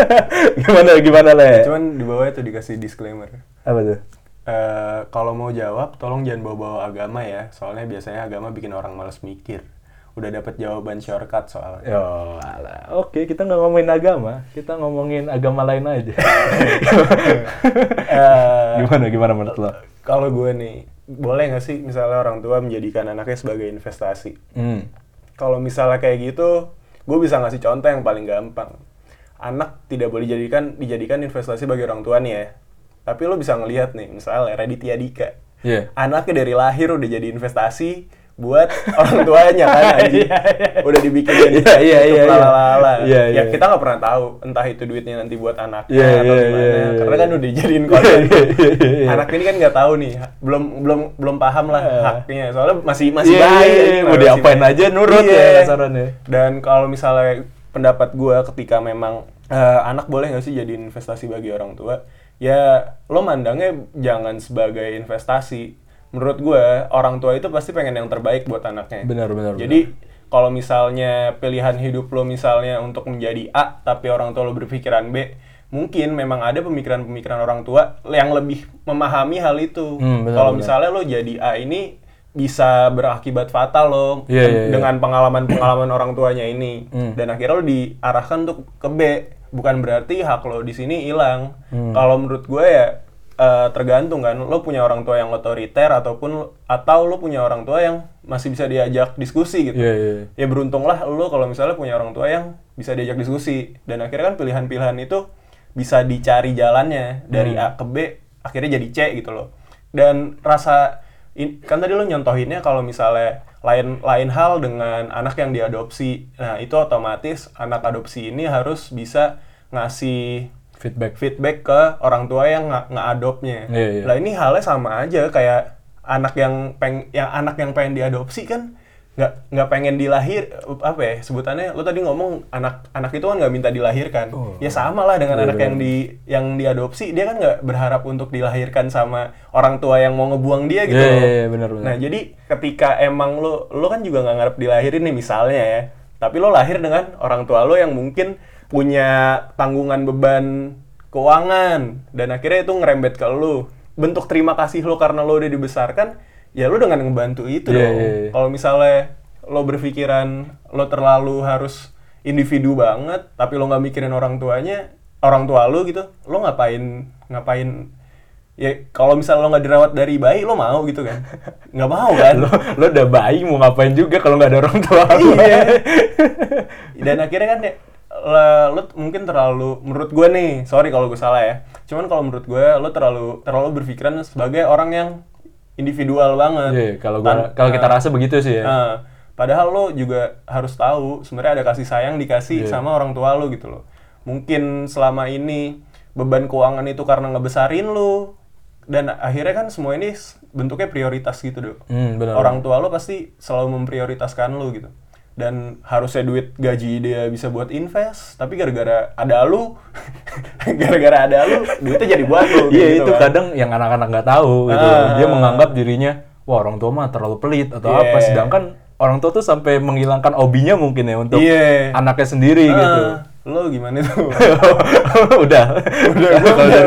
gimana gimana le Cuman di bawahnya tuh dikasih disclaimer. apa tuh Eh, kalau mau jawab, tolong jangan bawa-bawa agama ya. Soalnya biasanya agama bikin orang males mikir. Udah dapat jawaban shortcut soalnya. Yo, alah. Oke, kita nggak ngomongin agama, kita ngomongin agama lain aja. Eh, gimana, gimana menurut lo? kalau gue nih, boleh nggak sih misalnya orang tua menjadikan anaknya sebagai investasi? Hmm. Kalau misalnya kayak gitu, gue bisa ngasih contoh yang paling gampang. Anak tidak boleh dijadikan dijadikan investasi bagi orang tua nih ya. Tapi lo bisa ngelihat nih, misalnya Raditya Dika. Iya. Anaknya dari lahir udah jadi investasi buat orang tuanya kan anjing. Udah dibikinin Iya, iya, iya, iya. lalala. Iya, Ya iya. kita nggak pernah tahu entah itu duitnya nanti buat anaknya Iya, atau iya, gimana. iya, iya, Karena iya. kan udah dijadiin konten. Iya, iya, iya. Anak ini kan nggak tahu nih, belum belum belum paham lah Iya. haknya. Soalnya masih masih Iya, bayi. iya, anjing, mau diapain bayi. aja nurut ya Iya. kasarannya. Dan kalau misalnya pendapat gua ketika memang eh, anak boleh nggak sih jadi investasi bagi orang tua? Ya lo mandangnya jangan sebagai investasi. Menurut gua orang tua itu pasti pengen yang terbaik buat anaknya. Benar, benar, Jadi kalau misalnya pilihan hidup lo misalnya untuk menjadi A tapi orang tua lo berpikiran B, mungkin memang ada pemikiran-pemikiran orang tua yang lebih memahami hal itu. Hmm, kalau misalnya lo jadi A ini bisa berakibat fatal lo Iya, iya, iya. dengan pengalaman-pengalaman orang tuanya ini Hmm. dan akhirnya lo diarahkan untuk ke B bukan berarti hak lo di sini hilang Hmm. kalau menurut gue ya eh, tergantung kan lo punya orang tua yang otoriter ataupun atau lo punya orang tua yang masih bisa diajak diskusi gitu. Iya, iya. ya beruntunglah lo kalau misalnya punya orang tua yang bisa diajak diskusi. Dan akhirnya kan pilihan-pilihan itu bisa dicari jalannya dari A ke B akhirnya jadi C gitu loh. Dan rasa in- kan tadi lo nyontohinnya kalau misalnya lain lain hal dengan anak yang diadopsi. Nah itu otomatis anak adopsi ini harus bisa ngasih Feedback. feedback ke orang tua yang nga- ngeadopnya. Iya, iya. Lah ini halnya sama aja kayak anak yang peng yang anak yang pengen diadopsi kan nggak nggak pengen dilahir apa ya sebutannya lo tadi ngomong anak anak itu kan nggak minta dilahirkan Oh. ya sama lah dengan Iya, anak yang di yang diadopsi dia kan nggak berharap untuk dilahirkan sama orang tua yang mau ngebuang dia gitu loh. iya, iya, benar, benar. nah jadi ketika emang lo lo kan juga nggak ngarep dilahirin nih misalnya ya tapi lo lahir dengan orang tua lo yang mungkin punya tanggungan beban keuangan dan akhirnya itu ngerembet ke lo bentuk terima kasih lo karena lo udah dibesarkan ya lo dengan ngebantu itu dong. iya, iya. kalau misalnya lo berpikiran lo terlalu harus individu banget tapi lo nggak mikirin orang tuanya orang tua lo gitu lo ngapain ngapain? Ya kalau misalnya lo nggak dirawat dari bayi lo mau gitu kan? Nggak mau kan? Lo lo udah bayi mau ngapain juga kalau nggak ada orang tua lo. iya. Dan akhirnya kan ya lo t- mungkin terlalu menurut gue nih sorry kalau gue salah ya cuman kalau menurut gue lo terlalu terlalu berpikiran sebagai orang yang individual banget Iya, kalau gua kalau kita nah, rasa begitu sih ya. nah, padahal lo juga harus tahu sebenarnya ada kasih sayang dikasih Iya. sama orang tua lo gitu loh mungkin selama ini beban keuangan itu karena ngebesarin lo dan akhirnya kan semua ini bentuknya prioritas gitu dong Hmm, benar. orang tua lo pasti selalu memprioritaskan lo gitu dan harusnya duit gaji dia bisa buat invest tapi gara-gara ada lu gara-gara ada lu duitnya jadi buat lu Iya gitu itu kan. kadang yang anak-anak nggak tahu gitu. Ah. Dia menganggap dirinya wah orang tua mah terlalu pelit atau Iya. apa. Sedangkan orang tua tuh sampai menghilangkan hobinya mungkin ya untuk Iya. anaknya sendiri Ah, gitu. lo gimana tuh udah. Udah, gua Kalau udah.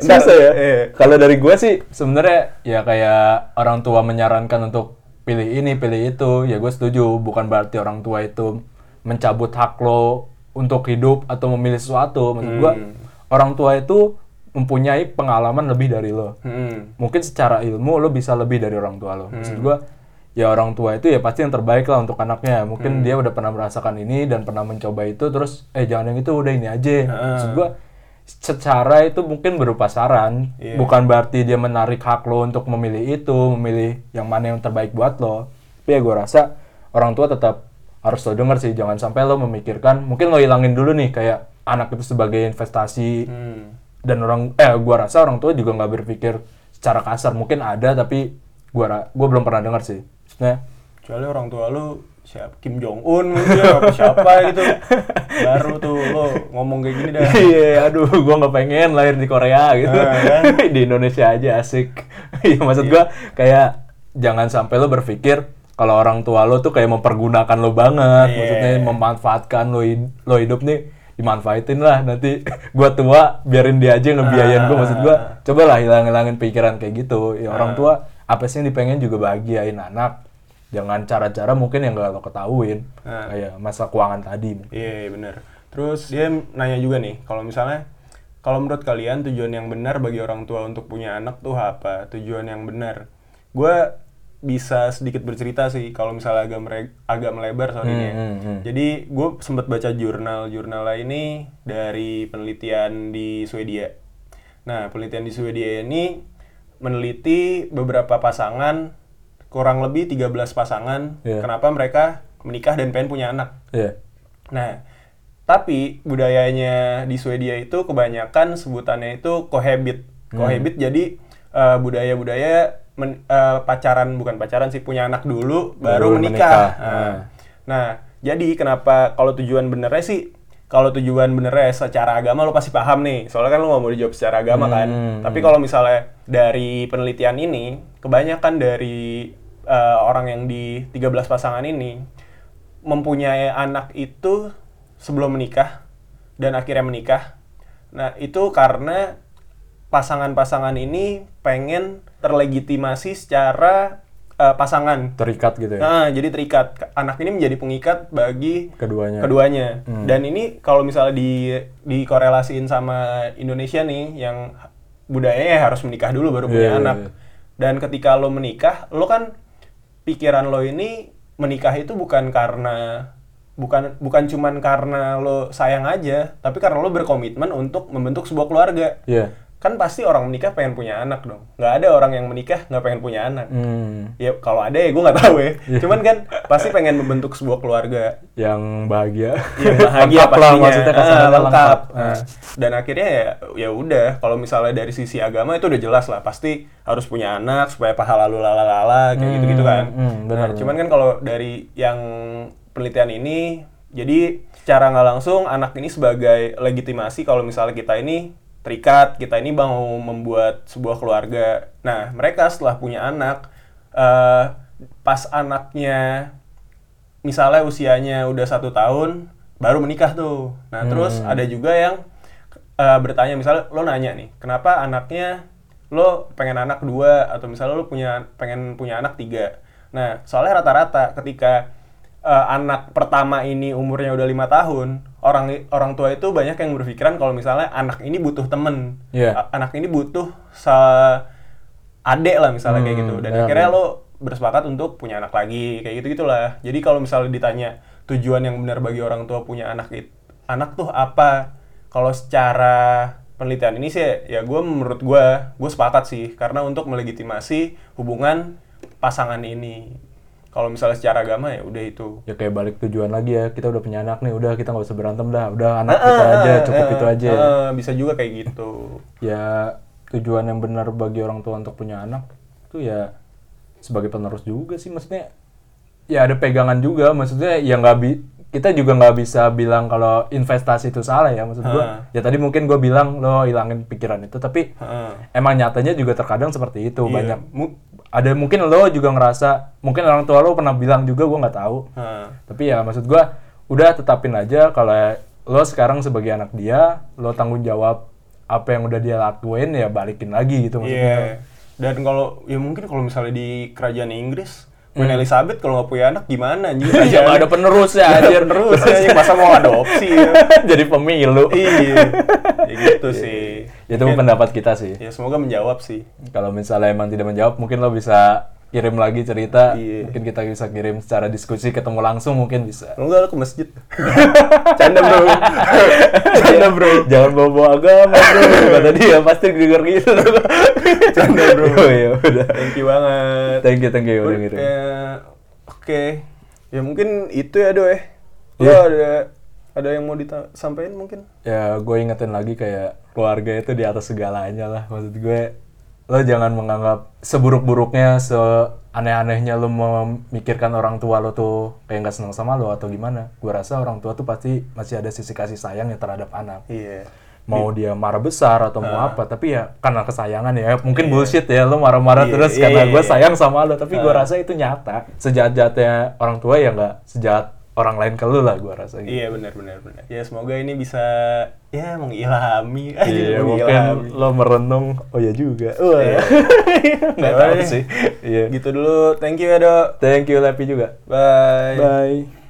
Susah ya. iya. Kalau dari gua sih sebenarnya ya kayak orang tua menyarankan untuk pilih ini, pilih itu, ya gue setuju. Bukan berarti orang tua itu mencabut hak lo untuk hidup atau memilih sesuatu. Maksud gua Hmm. orang tua itu mempunyai pengalaman lebih dari lo. Hmm. Mungkin secara ilmu lo bisa lebih dari orang tua lo. Maksud gua ya orang tua itu ya pasti yang terbaik lah untuk anaknya. Mungkin dia udah pernah merasakan ini dan pernah mencoba itu terus eh jangan yang itu udah ini aja. Maksud gua secara itu mungkin berupa saran, Iya. bukan berarti dia menarik hak lo untuk memilih itu, memilih yang mana yang terbaik buat lo. Tapi ya gue rasa orang tua tetap harus lo denger sih, jangan sampai lo memikirkan, mungkin lo hilangin dulu nih kayak anak itu sebagai investasi, Hmm. dan orang eh gua rasa orang tua juga nggak berpikir secara kasar mungkin ada tapi gua ra- gua belum pernah dengar sih maksudnya Kecuali orang tua lu siapa Kim Jong Un mungkin apa siapa gitu. Baru tuh lo ngomong kayak gini dah. Iya, aduh, gua nggak pengen lahir di Korea gitu. Ah, kan? di Indonesia aja asik. Iya, maksud gua kayak jangan sampai lo berpikir kalau orang tua lo tuh kayak mempergunakan lo banget, Iya. maksudnya memanfaatkan lo hid- lo hidup nih dimanfaatin lah. Nanti gua tua biarin dia aja ngebiayain gua. Maksud gua cobalah hilang-hilangin pikiran kayak gitu. Ya orang tua apa sih yang dipengen juga bahagiain anak jangan cara-cara mungkin yang gak lo ketahuin Ah. kayak masa keuangan tadi Iya, iya, bener. Terus dia nanya juga nih, kalau misalnya, kalau menurut kalian tujuan yang benar bagi orang tua untuk punya anak tuh apa? Tujuan yang benar. Gue bisa sedikit bercerita sih, kalau misalnya agak, mere- agak melebar soal ini ya. hmm, hmm. Jadi gue sempat baca jurnal, jurnal ini dari penelitian di Swedia. Nah, penelitian di Swedia ini meneliti beberapa pasangan, kurang lebih 13 pasangan, Iya. kenapa mereka menikah dan pengen punya anak. Iya. Nah, tapi budayanya di Swedia itu kebanyakan sebutannya itu cohabit. Cohabit jadi eh, budaya-budaya men- eh, pacaran bukan pacaran sih punya anak dulu baru, Baru menikah. menikah. Nah, Ah. nah, jadi kenapa kalau tujuan benernya sih kalau tujuan benernya secara agama lo pasti paham nih. Soalnya kan lo nggak mau dijawab secara agama kan. Hmm, Tapi kalau misalnya dari penelitian ini, kebanyakan dari eh, orang yang di 13 pasangan ini mempunyai anak itu sebelum menikah dan akhirnya menikah. Nah, itu karena pasangan-pasangan ini pengen terlegitimasi secara eh, pasangan. terikat gitu ya Nah, jadi terikat. Anak ini menjadi pengikat bagi keduanya keduanya. Dan ini kalau misalnya di dikorelasiin sama Indonesia nih yang budayanya harus menikah dulu baru punya Iya, iya, anak. iya. Dan ketika lo menikah, lo kan pikiran lo ini menikah itu bukan karena bukan bukan cuman karena lo sayang aja, tapi karena lo berkomitmen untuk membentuk sebuah keluarga. Iya. Kan pasti orang menikah pengen punya anak dong. nggak ada orang yang menikah nggak pengen punya anak. Hmm, Ya kalau ada ya gue nggak tahu ya. Iya. Cuman kan pasti pengen membentuk sebuah keluarga yang bahagia yang bahagia Lengkap lah, pastinya. maksudnya Ah, lengkap. lengkap. Ah. dan akhirnya ya ya udah kalau misalnya dari sisi agama itu udah jelas lah pasti harus punya anak supaya pahala lu lalalala kayak Hmm, gitu-gitu kan. hmm, benar, Nah, cuman kan kalau dari yang penelitian ini jadi secara nggak langsung anak ini sebagai legitimasi kalau misalnya kita ini terikat, kita ini mau membuat sebuah keluarga. Nah, mereka setelah punya anak eh pas anaknya misalnya usianya udah satu tahun baru menikah tuh. Nah terus ada juga yang eh, bertanya misalnya lo nanya nih kenapa anaknya lo pengen anak dua atau misalnya lo punya pengen punya anak tiga? Nah soalnya rata-rata ketika eh, anak pertama ini umurnya udah lima tahun orang orang tua itu banyak yang berpikiran kalau misalnya anak ini butuh temen. A- anak ini butuh se adek lah misalnya kayak Hmm, gitu. Dan benar, akhirnya benar. lo bersepakat untuk punya anak lagi kayak gitu gitulah jadi kalau misalnya ditanya tujuan yang benar bagi orang tua punya anak it, anak tuh apa kalau secara penelitian ini sih ya gue menurut gue gue sepakat sih. Karena untuk melegitimasi hubungan pasangan ini kalau misalnya secara agama ya udah itu ya kayak balik tujuan lagi ya kita udah punya anak nih udah kita nggak usah berantem dah udah anak kita aja cukup Eh, itu aja eh, bisa juga kayak gitu ya tujuan yang benar bagi orang tua untuk punya anak tuh ya sebagai penerus juga sih maksudnya ya ada pegangan juga maksudnya ya nggak bi kita juga nggak bisa bilang kalau investasi itu salah ya maksud gua Ah. ya tadi mungkin gue bilang lo hilangin pikiran itu tapi Heeh. emang nyatanya juga terkadang seperti itu Iya. banyak ada mungkin lo juga ngerasa mungkin orang tua lo pernah bilang juga gua nggak tahu. Heeh. tapi ya maksud gua udah tetapin aja kalau lo sekarang sebagai anak dia lo tanggung jawab apa yang udah dia lakuin ya balikin lagi gitu maksudnya. Dan kalau ya mungkin kalau misalnya di kerajaan Inggris, Hmm. Queen Elizabeth kalau nggak punya anak gimana anjing? ya nggak ada penerus ya anjir terus ya, masa mau adopsi ya. jadi pemilu iya. Ya gitu sih. itu Mungkin- pendapat kita sih Ya semoga menjawab sih. kalau misalnya emang tidak menjawab mungkin lo bisa kirim lagi cerita Iya. mungkin kita bisa kirim secara diskusi ketemu langsung mungkin bisa Kalau enggak ke masjid. Canda bro. Canda bro jangan bawa bawa agama bro kata dia pasti denger gitu Canda bro. oh ya udah Thank you banget. thank you thank you udah gitu Ya, Oke. Ya mungkin itu ya do eh. Lo Iya. ada ada yang mau disampaikan mungkin? ya gue ingetin lagi kayak keluarga itu di atas segalanya lah maksud gue lo jangan menganggap seburuk-buruknya seaneh-anehnya lo memikirkan orang tua lo tuh kayak nggak seneng sama lo atau gimana. Gue rasa orang tua tuh pasti masih ada sisi kasih sayang yang terhadap anak. Iya. mau dia marah besar atau mau apa tapi ya karena kesayangan ya mungkin bullshit ya lo marah-marah Iya, terus iya, karena iya, gue iya. sayang sama lo. Tapi gue rasa itu nyata. Sejahat-jahatnya orang tua ya nggak sejahat orang lain ke lo lah gue rasa gitu. Iya benar benar benar. Ya semoga ini bisa ya mengilhami. aja, Iya, mungkin lo merenung, oh ya juga. Wah. Iya. Nggak Ya tahu sih. Iya. Gitu dulu. Thank you ya, Dok. Thank you, Lepi juga. Bye. Bye.